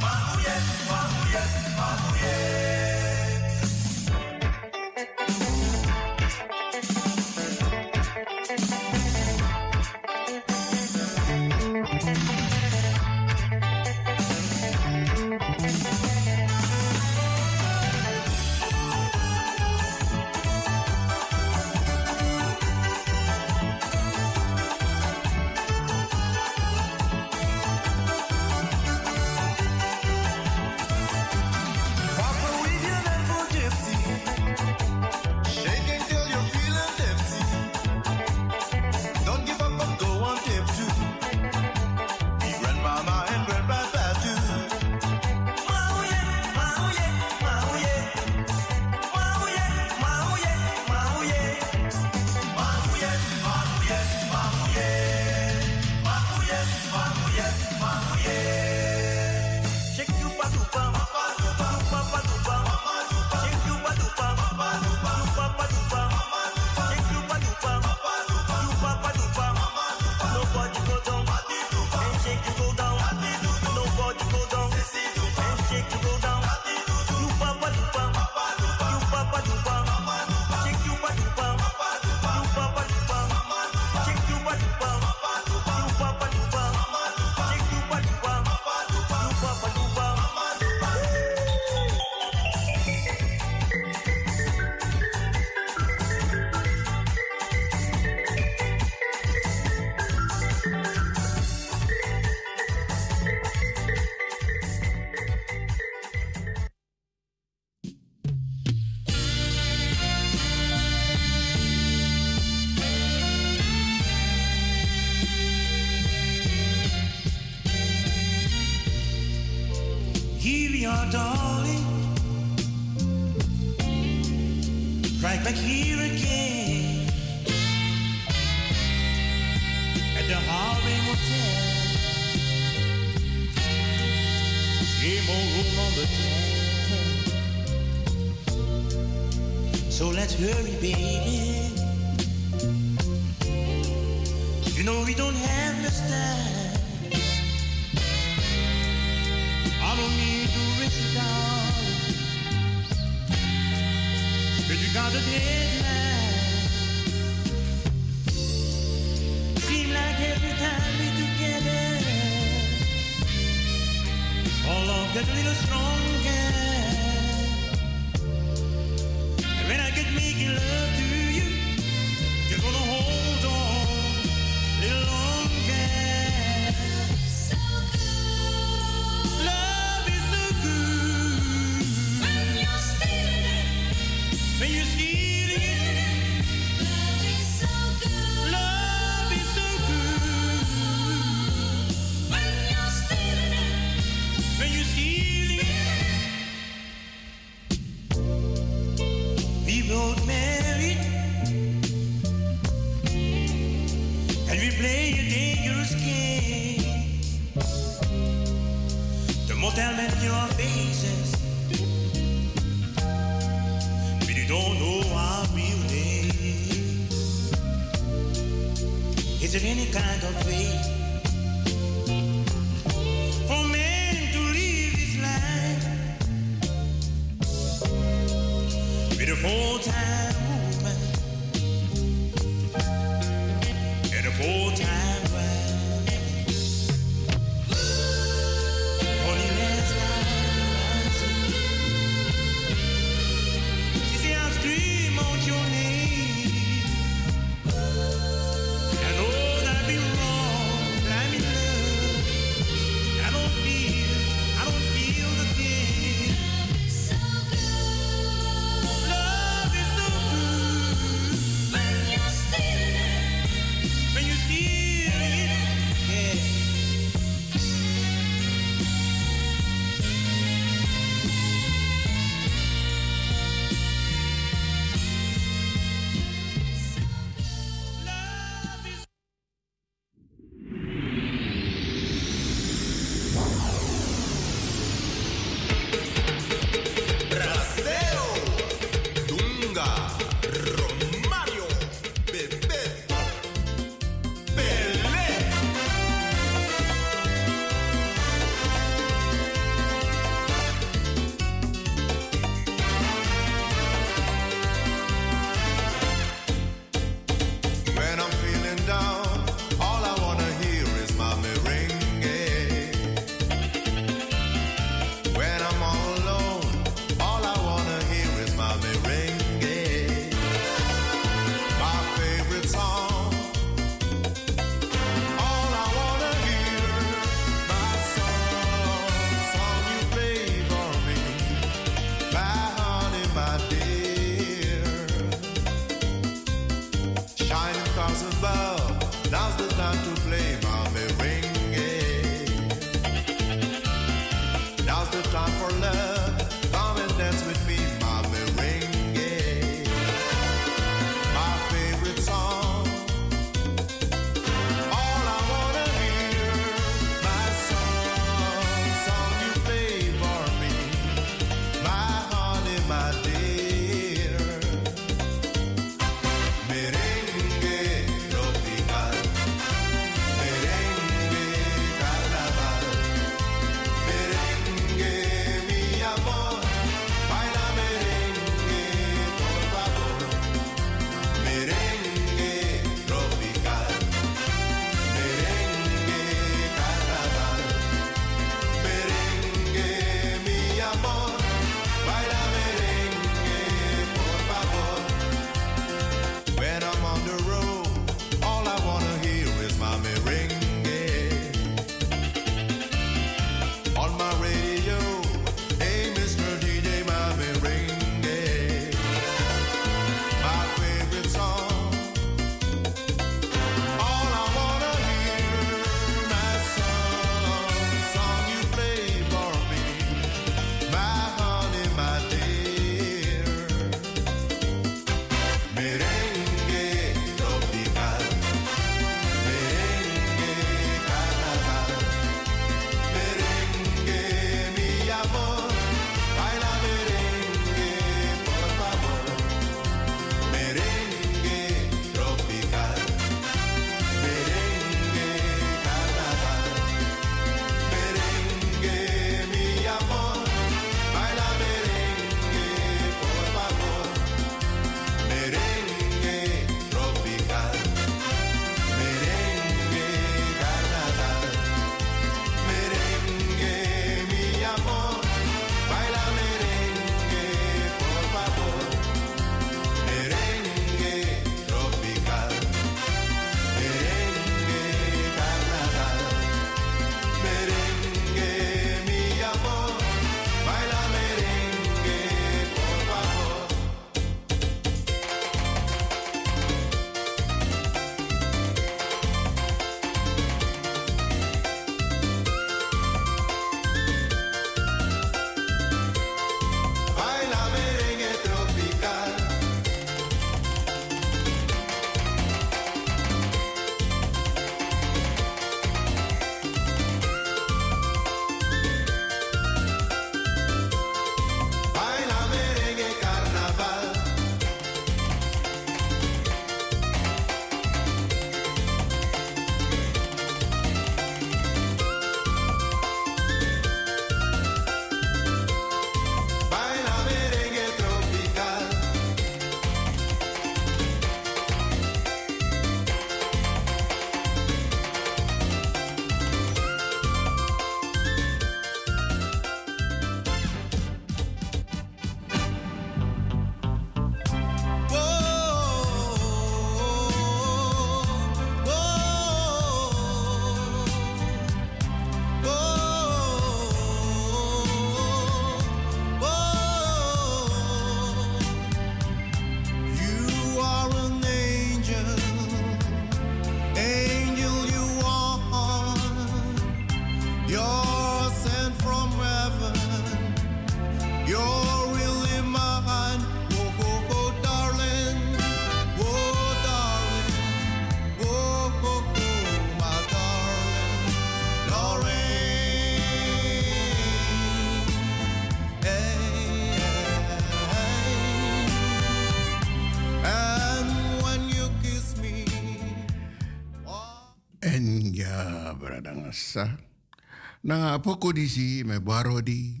Na poko disi me barodi.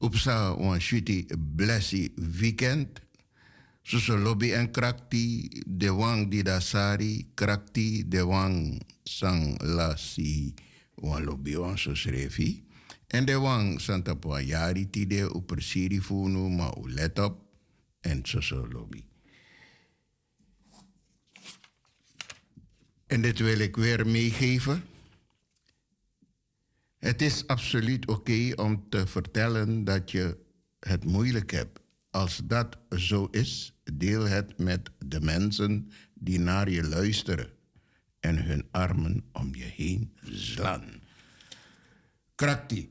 Upsa wan shuti blessi weekend. Suso lobby en krakti. De wang di da sari. Krakti de wang sang lasi. Wan lobby wan so srefi. En de wang santa po yari tide u persiri funu ma u let op. En suso lobby. En dit wil ik weer meegeven. Het is absoluut oké om te vertellen dat je het moeilijk hebt. Als dat zo is, deel het met de mensen die naar je luisteren en hun armen om je heen slaan. Krakti.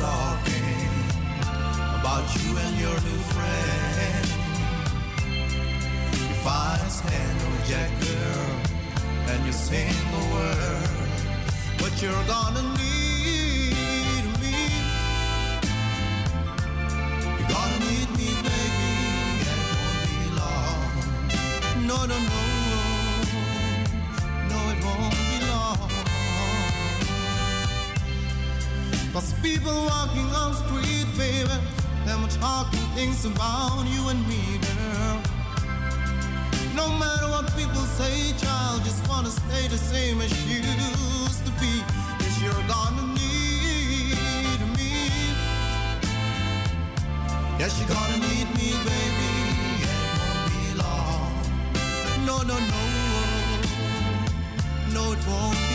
Talking about you and your new friend. You find hand on Jack girl and you sing a word, but you're gonna need me. You're gonna need me, baby, it won't be long. No, no, no, Cause people walking on the street, baby, them talking things about you and me, girl. No matter what people say, child, just wanna stay the same as you used to be. Cause you're gonna need me. Yes, you're gonna need me, baby. It won't be long. No, no, no. No, it won't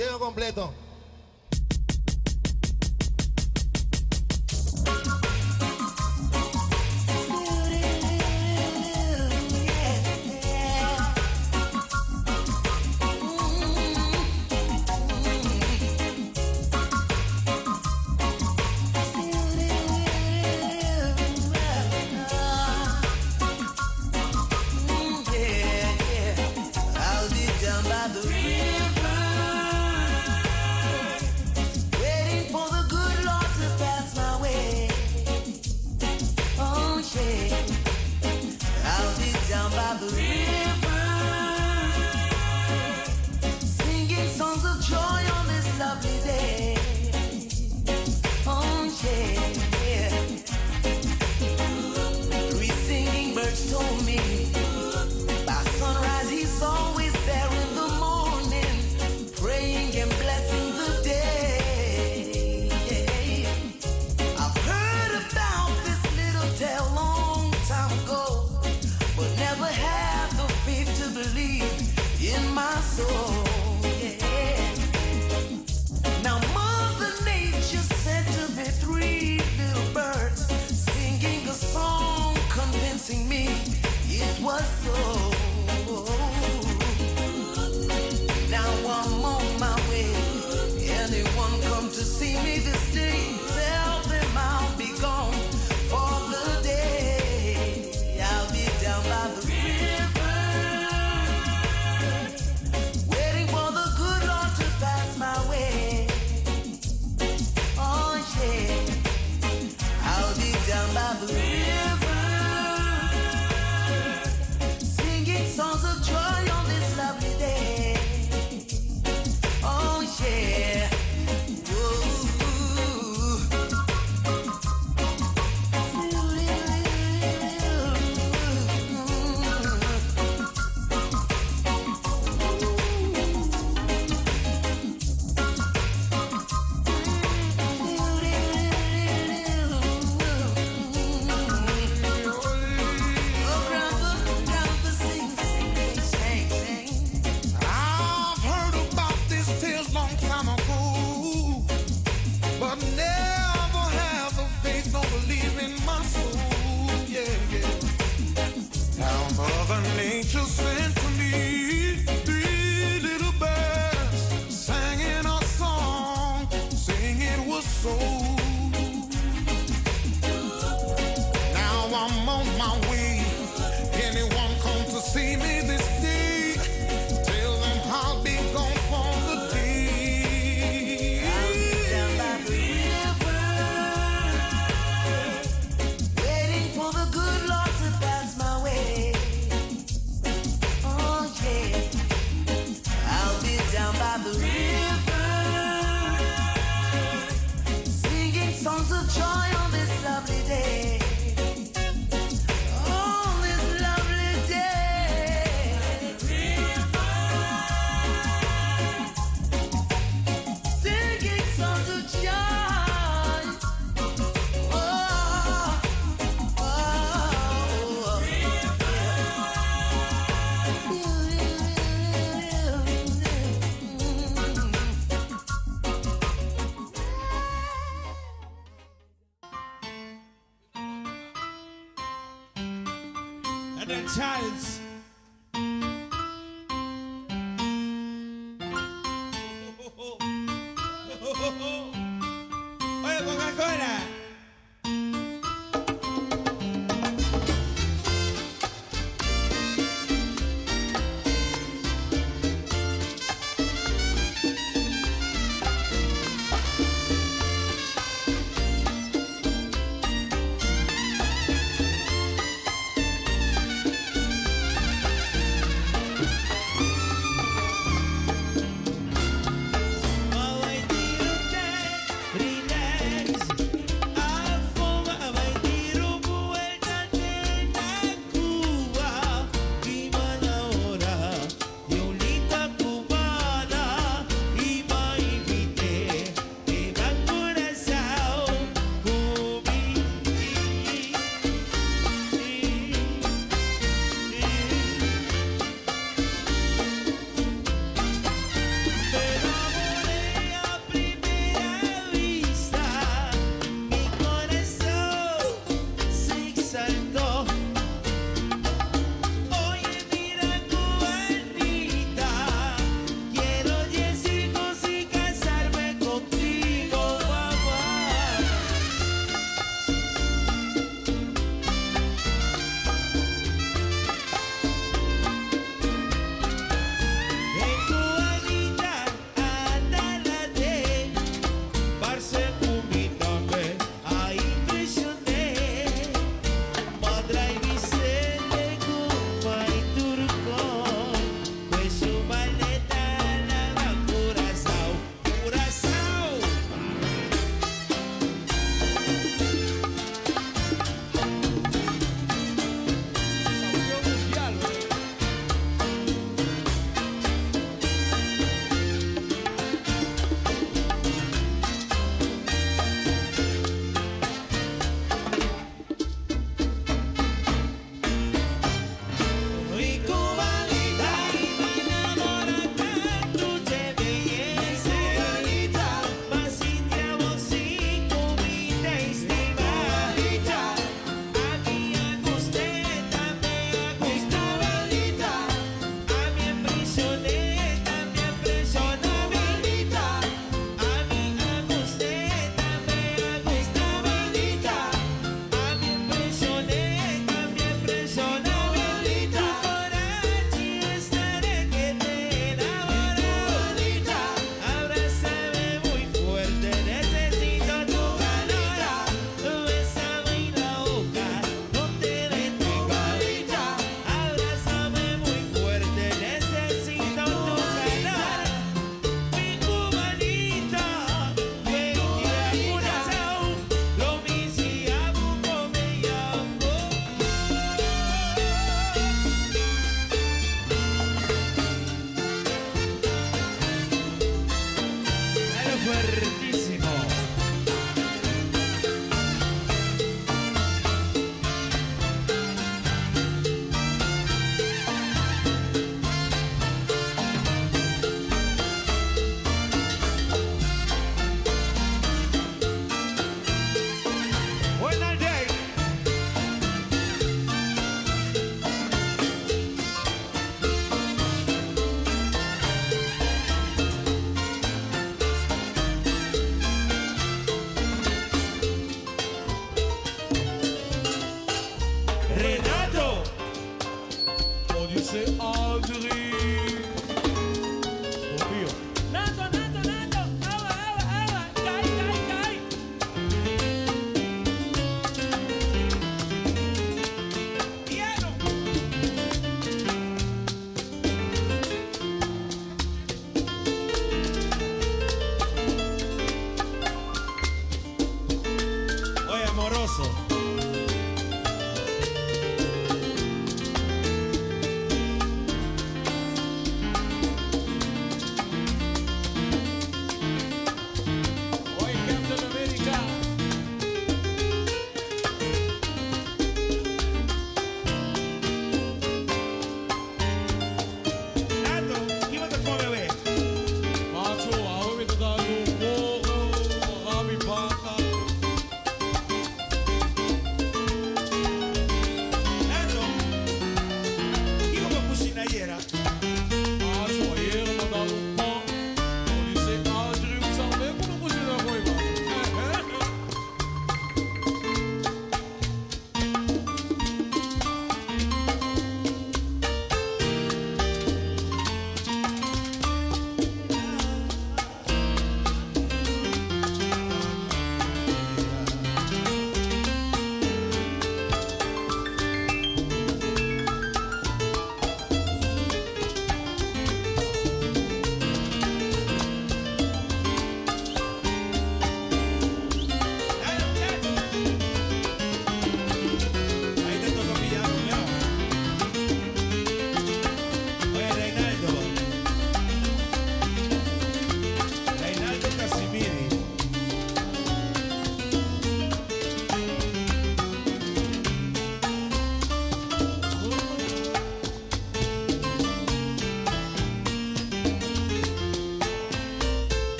lleno completo.